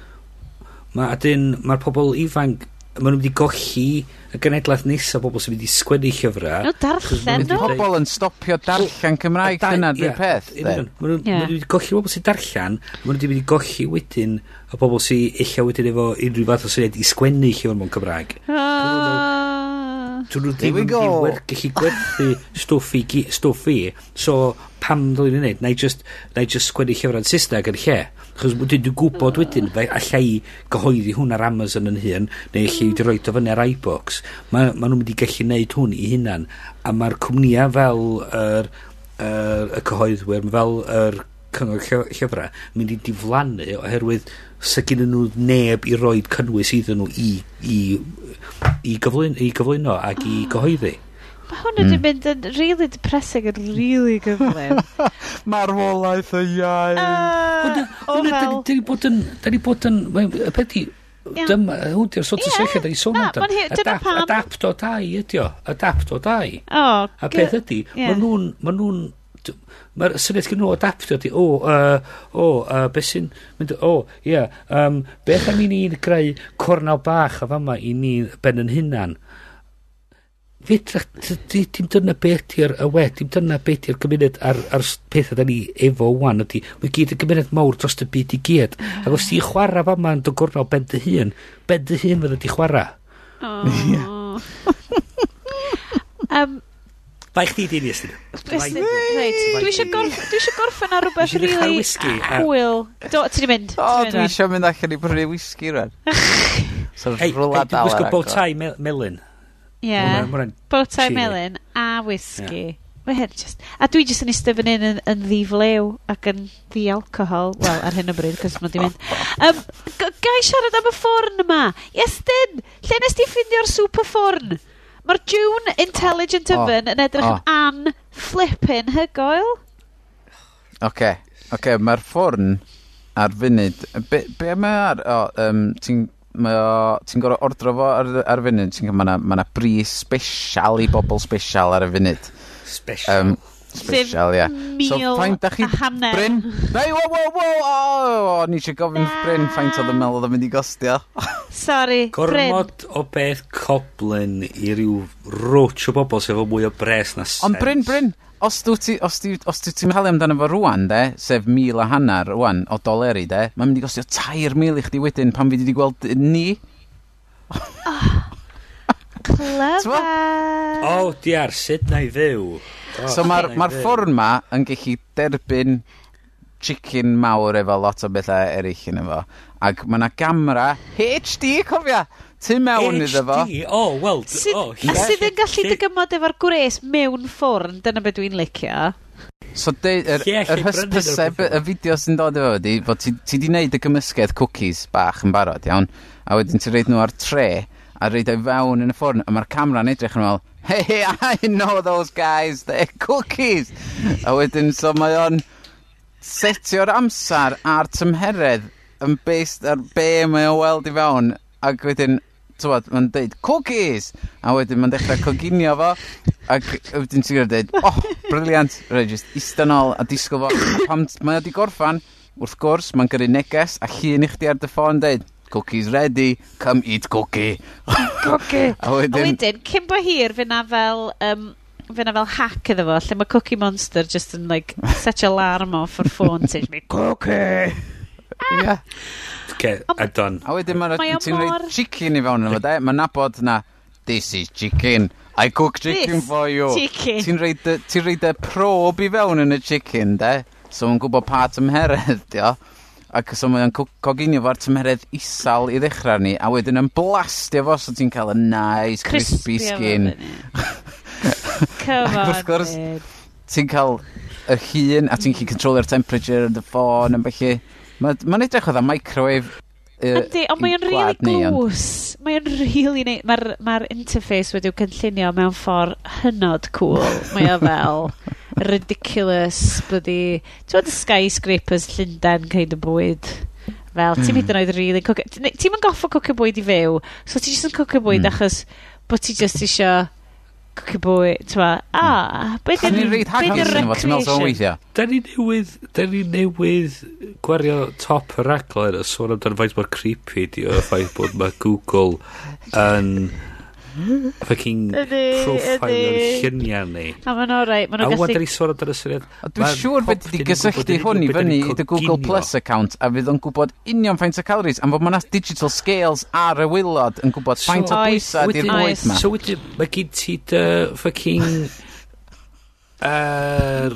Mae mae'r pobl ifanc, maen nhw wedi golli y genedlaeth nesaf bobl sy'n mynd i sgwennu llyfrau. No, darllen nhw. Pobl yn stopio darllen Cymraeg, dyna dwi'n peth. Maen nhw wedi golli bobl sy'n darllen, maen nhw wedi golli wedyn y bobl sy'n eich wedyn efo unrhyw fath o syniad i sgwennu llyfr mewn Cymraeg. Oh. So nhw ddim yn gallu gwerthu stwff i, stwff i. So pam ddod i'n neud? Na i just, na i just sgwennu llyfr yn Saesneg yn lle. Chos dwi'n dwi gwybod wedyn, fe allai gyhoeddi hwn ar Amazon yn hyn, neu allai wedi roi o fyny ar iBooks. Mae ma nhw'n mynd i gallu neud hwn i hunan. A mae'r cwmnïau fel yr, er, er, y cyhoeddwyr, fel yr er, cyngor llyf llyfrau mynd i diflannu oherwydd sy gen nhw neb i roed cynnwys iddyn nhw i, i, i, gyflwyn, i gyflwyno ac i gyhoeddi. Mae hwn wedi mm. mynd yn really depressing yn really gyflym. Marwolaeth y iau. Uh, o fel. Da ni bod yn... Da ni bod yn... Y peth i... Dyma, hwn di'r sort o sefyllfa da ni sôn amdano. Dyna pam. Adapt o dau ydi o. Adapt o dau. O, A peth ydi, maen nhw'n Mae'r syniad gen nhw adaptio di, o, uh, o, uh, beth sy'n mynd, o, ie, yeah, um, beth am i ni'n greu cornel bach a fama i ni ben yn hunan? Fedrach, dim dyna beth i'r y wed, dim dyna beth i'r gymuned ar, ar pethau da ni efo wan ydy. Mae gyd y gymuned mawr dros y byd i gyd. Ac os ti'n chwarae fama yn dy gornel ben dy hun, ben dy hun fydda ti chwarae. Oh. um, Mae chdi di nes Dwi eisiau gorff, dwi eisiau gorffen ar rhywbeth Dwi isio really whisky, a- hwyl. Do, ti di mynd. O, ti 'di dwi mynd eisiau mynd allan i brynu whisky rwan. So Ei, rwla dwi'n dal gwisgo ar bow agor. tie me- melyn. Ie. Hwnna'n- hwnna'n Bowtie cheery. melyn a whisky. Mae hyn just... A dwi jyst yn eistedd fan hyn yn, yn ddiflew ac yn ddi-alcohol. Wel, ar hyn o bryd, cos ma'n di mynd. Um, gai siarad am y ffwrn yma? Iestyn, lle nes ti ffindio'r super ffwrn? Mae'r June Intelligent Oven yn edrych yn an-flippin hygoel. Oce, okay. okay, mae'r ffwrn ar funud... Be, be mae ar... O, um, ti'n ti'n gorau ordro fo ar, ar funud, ti'n gwybod, mae yna ma bris special i bobl special ar y funud. Special. Um, special, ie. Yeah. So, faint da chi... Bryn? Nei, wo, wo, wo! o, oh, ni eisiau gofyn Bryn faint oedd y mel oedd yn mynd i gostio. Sorry, Gormod Bryn. o beth coblen i ryw rwch o bobl sef o mwy o bres na sens. Ond Bryn, Bryn, os dwi ti, os dwi, os dwi ti'n meddwl amdano fo rwan, de, sef mil a hanner rwan o doleri, de, mae'n mynd i gostio tair mil i chdi wedyn pan fi wedi gweld ni. oh, clever. O, oh, diar, sut na i fyw? Oh, so mae'r ma, ma ffordd ma yn gallu derbyn chicken mawr efo lot o bethau eraill yn efo. Ac mae yna gamera HD, cofia! Tu mewn iddo fo. HD? O, oh, sydd, Oh, a sydd yn gallu dygymod efo'r gwres mewn ffwrn, dyna beth dwi'n licio. So, de, yr, yeah, yr hysbyseb, y fideo sy'n dod efo ydi, bod ti, ti di wneud y gymysgedd cookies bach yn barod, iawn? A wedyn ti'n reid nhw ar tre, a reid o'i fewn yn y ffwrn, a mae'r camera'n edrych yn fel, hey, I know those guys, they're cookies! a wedyn, so mae o'n setio'r amser a'r tymheredd yn based ar be mae o weld i fewn ac wedyn tywod, mae'n deud cookies! A wedyn mae'n dechrau coginio fo ac wedyn ti'n gwneud deud oh, briliant, rhaid just eistedd nôl a disgwyl fo. Pam mae o di gorffan wrth gwrs mae'n gyrru neges a llun i chdi ar dy ffôn deud cookies ready, come eat cookie. Cookie. A wedyn, a wedyn cyn bo hir fe na fel um, fe na fel hack iddo fo, lle mae Cookie Monster just yn, like, set your alarm off o'r ffôn, ti'n mynd, Cookie! Ie. Ah! Okay, I'm done. A wedyn mae'n ti'n rhoi chicken i fewn yno fo, de? Mae'n nabod na, this is chicken. I cook chicken this for you. chicken. Ti'n rhoi y prob i fewn yn y chicken, de? So mae'n gwybod pa tymheredd, di. Ac so mae'n co- coginio fo'r tymheredd isal i ddechrau ni, a wedyn yn blastio fo, so ti'n cael y nice, crispy Crispio skin. Come Ac wrth on, gwrs, Ned. ti'n cael y hun, a ti'n gallu controlio'r temperature, the ffôn, yn felly. Mae'n ma edrych oedd a microwave yy, Yndi, ond mae'n o'n rili gwlad ni, glws. Mae o'n rili neud... Mae'r ma interface wedi'w cynllunio mewn ffordd hynod cool. Mae o fel ridiculous, bloody, ti'n skyscrapers Llundain kind of bwyd. Fel, ti'n mm. hyd yn oed really cook... Ti'n yn goffo cwcio bwyd i fyw, so ti'n just yn cwcio bwyd mm. achos bod ti just isio cwcio bwyd, ti'n ma, a, beth yw'r recreation? Da ni newydd, da ni newydd gwario top y raglen a sôn amdano faint mor creepy di o'r ffaith bod mae Google yn... Um, fucking profilo'r lluniau ni. A ma'n orau. Ma'n a wadda ni sôn amdano syniad. Dwi'n siŵr fe wedi gysylltu hwn i fyny i dy Google Plus account a fydd o'n gwybod union faint o calories am fod ma'n digital scales ar y wylod yn gwybod faint o bwysa di'r bwyd ma. So wedi, mae gyd ti dy fucking... Er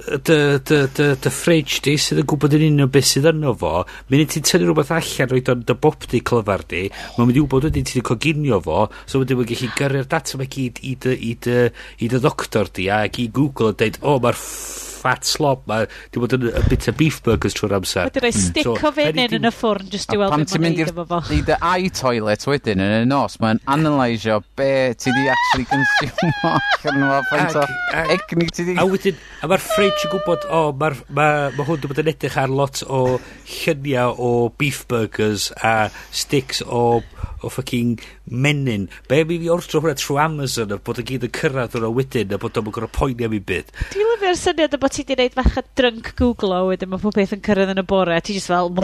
dy, dy, dy, dy fridge di sydd yn gwybod yn unol beth sydd yno fo. Mynd ti'n tynnu rhywbeth allan roed o'n dy bob di clyfar di. Mae'n mynd i wybod wedyn ti'n coginio fo so wedyn mae'n gallu gyrru'r data mae gyd i dy, i dy, i dy doctor di ac i Google yn deud o oh, mae'r fat slob mae di bod yn a bit of beef burgers trwy'r amser. Wedyn hmm. rhaid stick o fyn yn y ffwrn just i weld pan ti'n mynd i dy eye toilet wedyn yn y nos mae'n analysio be ti di actually consume allan o faint o egni ti di a wedyn a mae'r neud ti'n gwybod, o, oh, mae ma, ma hwn wedi bod yn edrych ar lot o lluniau o beef burgers a sticks o, o fucking menyn. Be mi fi ordro hwnna trwy Amazon a bod y gyd yn cyrraedd hwnna wedyn a bod o'n gorau poeni am i byd. Dwi'n lyfio'r syniad o bod ti wedi gwneud fach a drunk Google o wedyn mae pob beth yn cyrraedd yn y bore. a Ti'n just fel...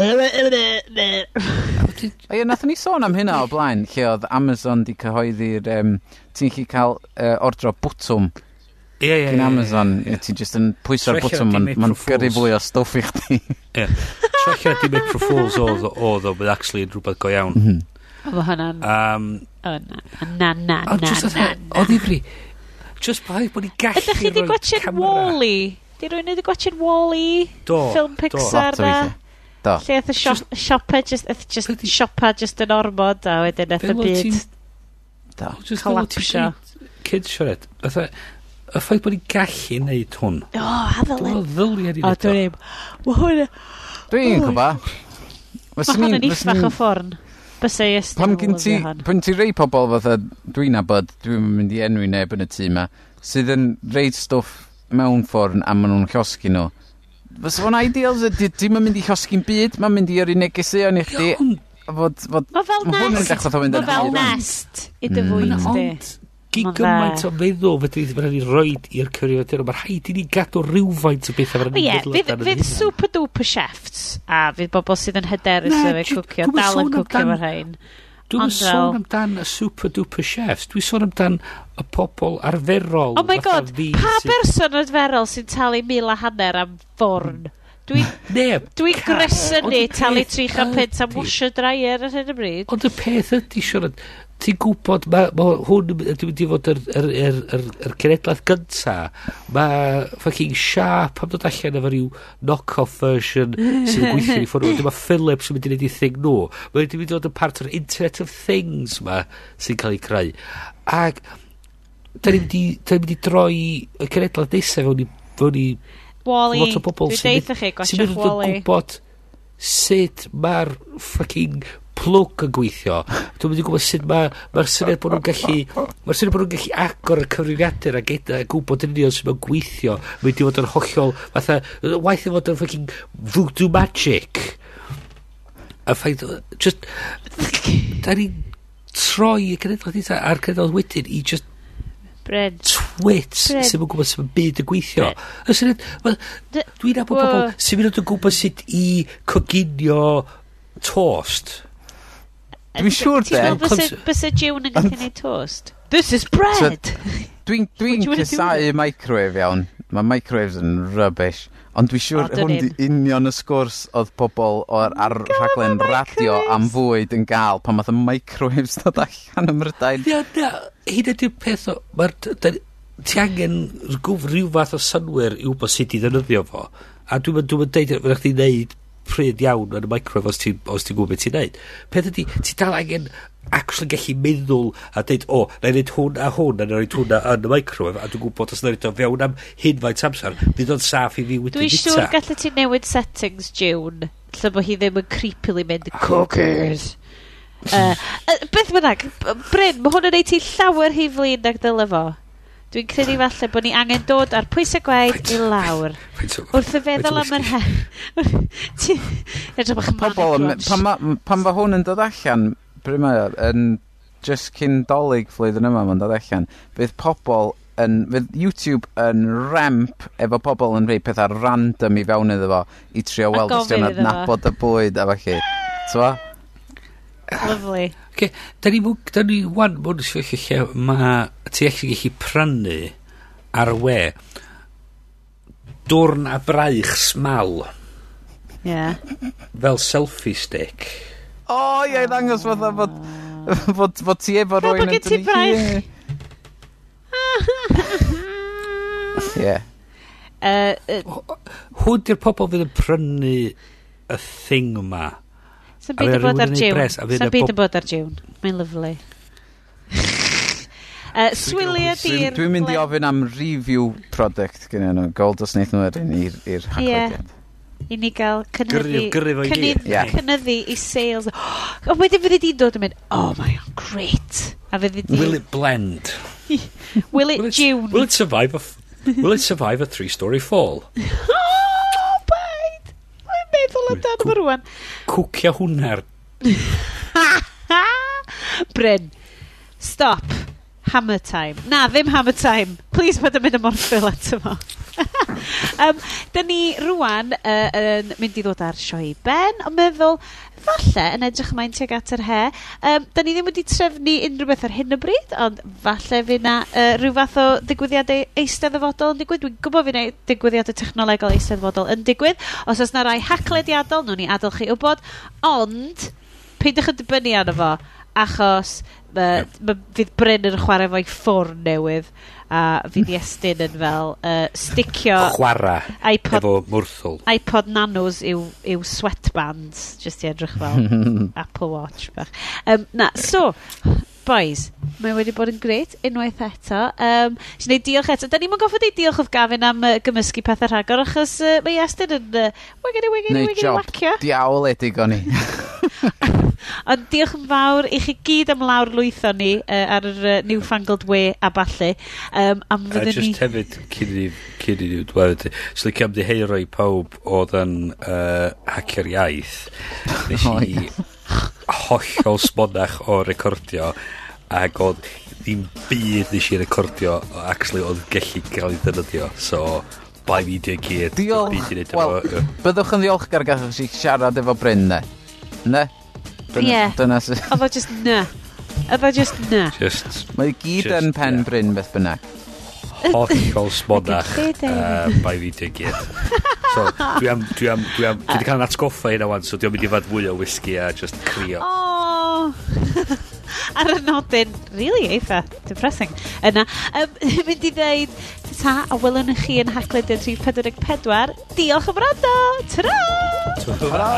Ie, nath ni sôn am hynna o blaen, lle oedd Amazon di cyhoeddi'r... Um, ti'n chi cael uh, ordro bwtwm Ie, ie, ie. Amazon, ie, ie. ti jyst yn pwyso ar bwtwm, mae'n gyrru fwy o stwff i chdi. Ie. Trella di Make for Fools oedd o, oedd o, bydd actually yn rhywbeth go iawn. Mhm. Oedd hwnna'n... Um, o, na, na, na, na, O, ddifri. Just bai bod ni gallu... Ydych chi di gwachod Wall-E? Di rwy'n wedi gwachod Wall-E? Do, Film Pixar na? Do. Lle oedd y siopa just, just, siopa just yn ormod a wedyn oedd y byd... Do. Just collapsio. Kids siarad. Oedd e- y ffaith bod ni'n gallu neud hwn. O, a fel Dwi'n e. ddyliau ni'n O, dwi'n ei... Mae hwn... Dwi'n gwybod. Mae hwn yn eithfach o ffwrn. Bysau i ysdyn Pan gyn ti, pan ti rei pobl fatha dwi'n abod, dwi'n mynd i enwi neb yn y tŷ ma, sydd yn reid stwff mewn ffordd a maen nhw'n llosgi nhw. Fysa fo'n ideal, ti'n mynd i llosgi'n byd, mae'n mynd i yr unig geseion i chdi. Fod, fod, mae fel nest. Mae fel nest i dy mm. fwyd di gi gymaint o feddwl fyddi ddim rhaid ei roed i'r cyfrifiadur, mae'r rhaid i ni gadw rhywfaint o bethau fydd ni'n fydd. Fydd super duper chefs, a fydd bobl sydd yn hyderus o fe cwcio, dal yn cwcio fo'r rhain. Dwi'n sôn amdan y super duper chefs. Dwi'n sôn amdan y pobl arferol. Oh my god, fi, pa berson arferol sy'n talu mil a hanner am ffwrn? Dwi'n dwi, mm. dwi gresynu talu 3 am peth am washer dryer ar hyn y bryd. Ond y peth ydy siarad, ti'n gwybod, mae ma hwn wedi fod yr, yr, yr, yr, yr cenedlaeth gynta. Mae fucking Sharp am dod allan efo rhyw knock-off version sy'n gweithio i ffordd. Dyma Philips yn mynd i wneud i thing nhw. Mae wedi mynd i fod yn part o'r Internet of Things ma sy'n cael ei creu. Ac da ni'n mynd i droi y cenedlaeth nesaf fewn i... Fewn i Wally. Lot o bobl sy'n mynd i gwybod sut mae'r fucking plwg yn gweithio. Dwi'n mynd i gwybod sut mae'r ma, syniad bod nhw'n gallu... Mae'r syniad bod nhw'n gallu agor y cyfrifiadur a gyda gwybod yn union sy'n mae'n gweithio. Mae'n di fod yn hollol... Fatha, waith i fod yn fucking voodoo magic. A ffaith... Just... Da ni'n troi y cenedlaeth a'r cenedlaeth wedyn i just Bryn. Twits sy'n mynd gwybod sy'n byd yn gweithio. Dwi'n abod pobl sy'n mynd yn gwybod sut i coginio tost. Dwi'n siŵr de. Ti'n meddwl bys y June yn gallu gwneud toast? This is bread! Dwi'n dwi cysau microwave iawn. Mae microwaves yn rubbish. Ond dwi'n siŵr oh, hwn di union y sgwrs oedd pobl o'r ar rhaglen radio am fwyd yn gael pan math y microwaves dod allan ym Mrydain. Ia, ia, hyd ydy'r peth o... Ti angen gwf rhyw fath o synwyr i wybod sut i ddefnyddio fo. A dwi'n dwi deud, fyddech chi'n neud pryd iawn yn y microwave os ti'n ti gwybod beth ti'n neud. Peth ydy, ti dal angen actually gallu meddwl a dweud, o, na i wneud hwn a hwn, a na i wneud hwn yn y microwave, a dwi'n gwybod os na i wneud o fewn am hyn faint amser, bydd o'n saff i fi wedi Dwi'n siŵr gallu ti newid settings, June, lle bod hi ddim yn creepily mynd ah, cookies. uh, eh, beth bynnag, Bryn, mae hwn yn ei ti llawer hifli nag dyle fo. Dwi'n credu falle bod ni angen dod ar pwysau gwaed i lawr. Wrth y feddwl am yr her... Edrych bach yn manig. Pan fa hwn yn dod allan, pryd mae yn just cyn dolyg flwyddyn yma mae'n dod allan, bydd pobl yn, fydd YouTube yn ramp efo pobl yn rhoi pethau random i fewn iddo fo i trio weld os dio'n adnabod y bwyd a falle. Twa? Lovely. Okay. Da ni, da ni wan mwyn yn sefyllfa lle mae ti eich gallu prynu ar y we dwrn a braich smal. Yeah. Fel selfie stick. O, oh, ie, yeah, ddangos fatha fod, fod, fod ti efo rwy'n yn ti braich. Ie. Hwn di'r pobol fydd yn prynu y thing yma. Sa'n byd yn bod ar June. Sa'n byd yn bod ar June. Mae'n lyflu. Uh, Swilia di'r... Dwi'n mynd i ofyn am review product gyda nhw. Gold os wnaeth nhw erin i'r hagwediad. Yeah. I ni gael cynnyddu... Cynnyddu i sales. O, wedyn fyddi e i dod yn mynd, oh my god, great. A fyddi e di... Will it blend? will it June? Will it survive a... Will it survive a three-story fall? meddwl amdano fo rwan. Cwcio hwnna'r... Bryn, stop. Hammer time. Na, ddim hammer time. Please, bod yn mynd y morffil eto fo. um, 'dyn ni rwan uh, yn mynd i ddod ar sioe i ben, ond meddwl, falle yn edrych ymlaen tuag at yr he. um, 'dyn ni ddim wedi trefnu unrhyw beth ar hyn o bryd, ond falle fydd 'na uh, rhyw fath o digwyddiadau eisteddfodol yn digwydd. Dwi'n gwybod fydd 'na digwyddiadau technolegol eisteddfodol yn digwydd. Os oes 'na rai haclediadol, nhw'n ni adael chi wybod, ond peidiwch yn dibynnu arno fo, achos ma', ma' fydd Bryn yn chwarae fo'i ffwrn newydd a fi di estyn yn fel uh, sticio... Chwara iPod, efo mwrthwl. iPod nanos yw, yw sweatbands, jyst i edrych fel Apple Watch bach. Um, na, so, boys. Mae wedi bod yn gret unwaith eto. Um, Si'n neud diolch eto. Da ni'n mynd goffod ei diolch o'r gafin am uh, gymysgu pethau rhagor, achos uh, mae Iestyn yn uh, wiggity, wiggity, Neu wiggity, wacio. diawl edig o'n i. Ond diolch yn fawr i chi gyd am lawr lwytho ni uh, ar yr uh, Newfangled Way a balli. Um, am a just ni... hefyd, cyn i ni dweud, so licio am ddiheiro i pawb oedd yn uh, hacer iaith. Nes i hollol smonach o recordio ac oedd ddim byd nes i recordio o actually oedd gallu cael ei ddynyddio so bai fi dwi'n gyd diolch wel byddwch yn ddiolchgar gallwch chi siarad efo Bryn ne ne Ie. Dyna sy'n... Oedd o just na. Oedd o just na. Just... Mae gyd yn pen Bryn beth bynnag hollol smonach uh, eh. by fi dwi'n gyd. So, dwi am, dwi am, dwi am, dwi wedi cael yn atgoffa hynna wan, so dwi am mynd i fad fwy o whisky a just crio. Oh! Ar y nodyn, really eitha depressing. Yna, um, mynd i ddeud, ta, a welwn chi yn hagled yn 344. Diolch am rando! Ta-ra! Ta-ra!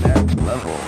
next level.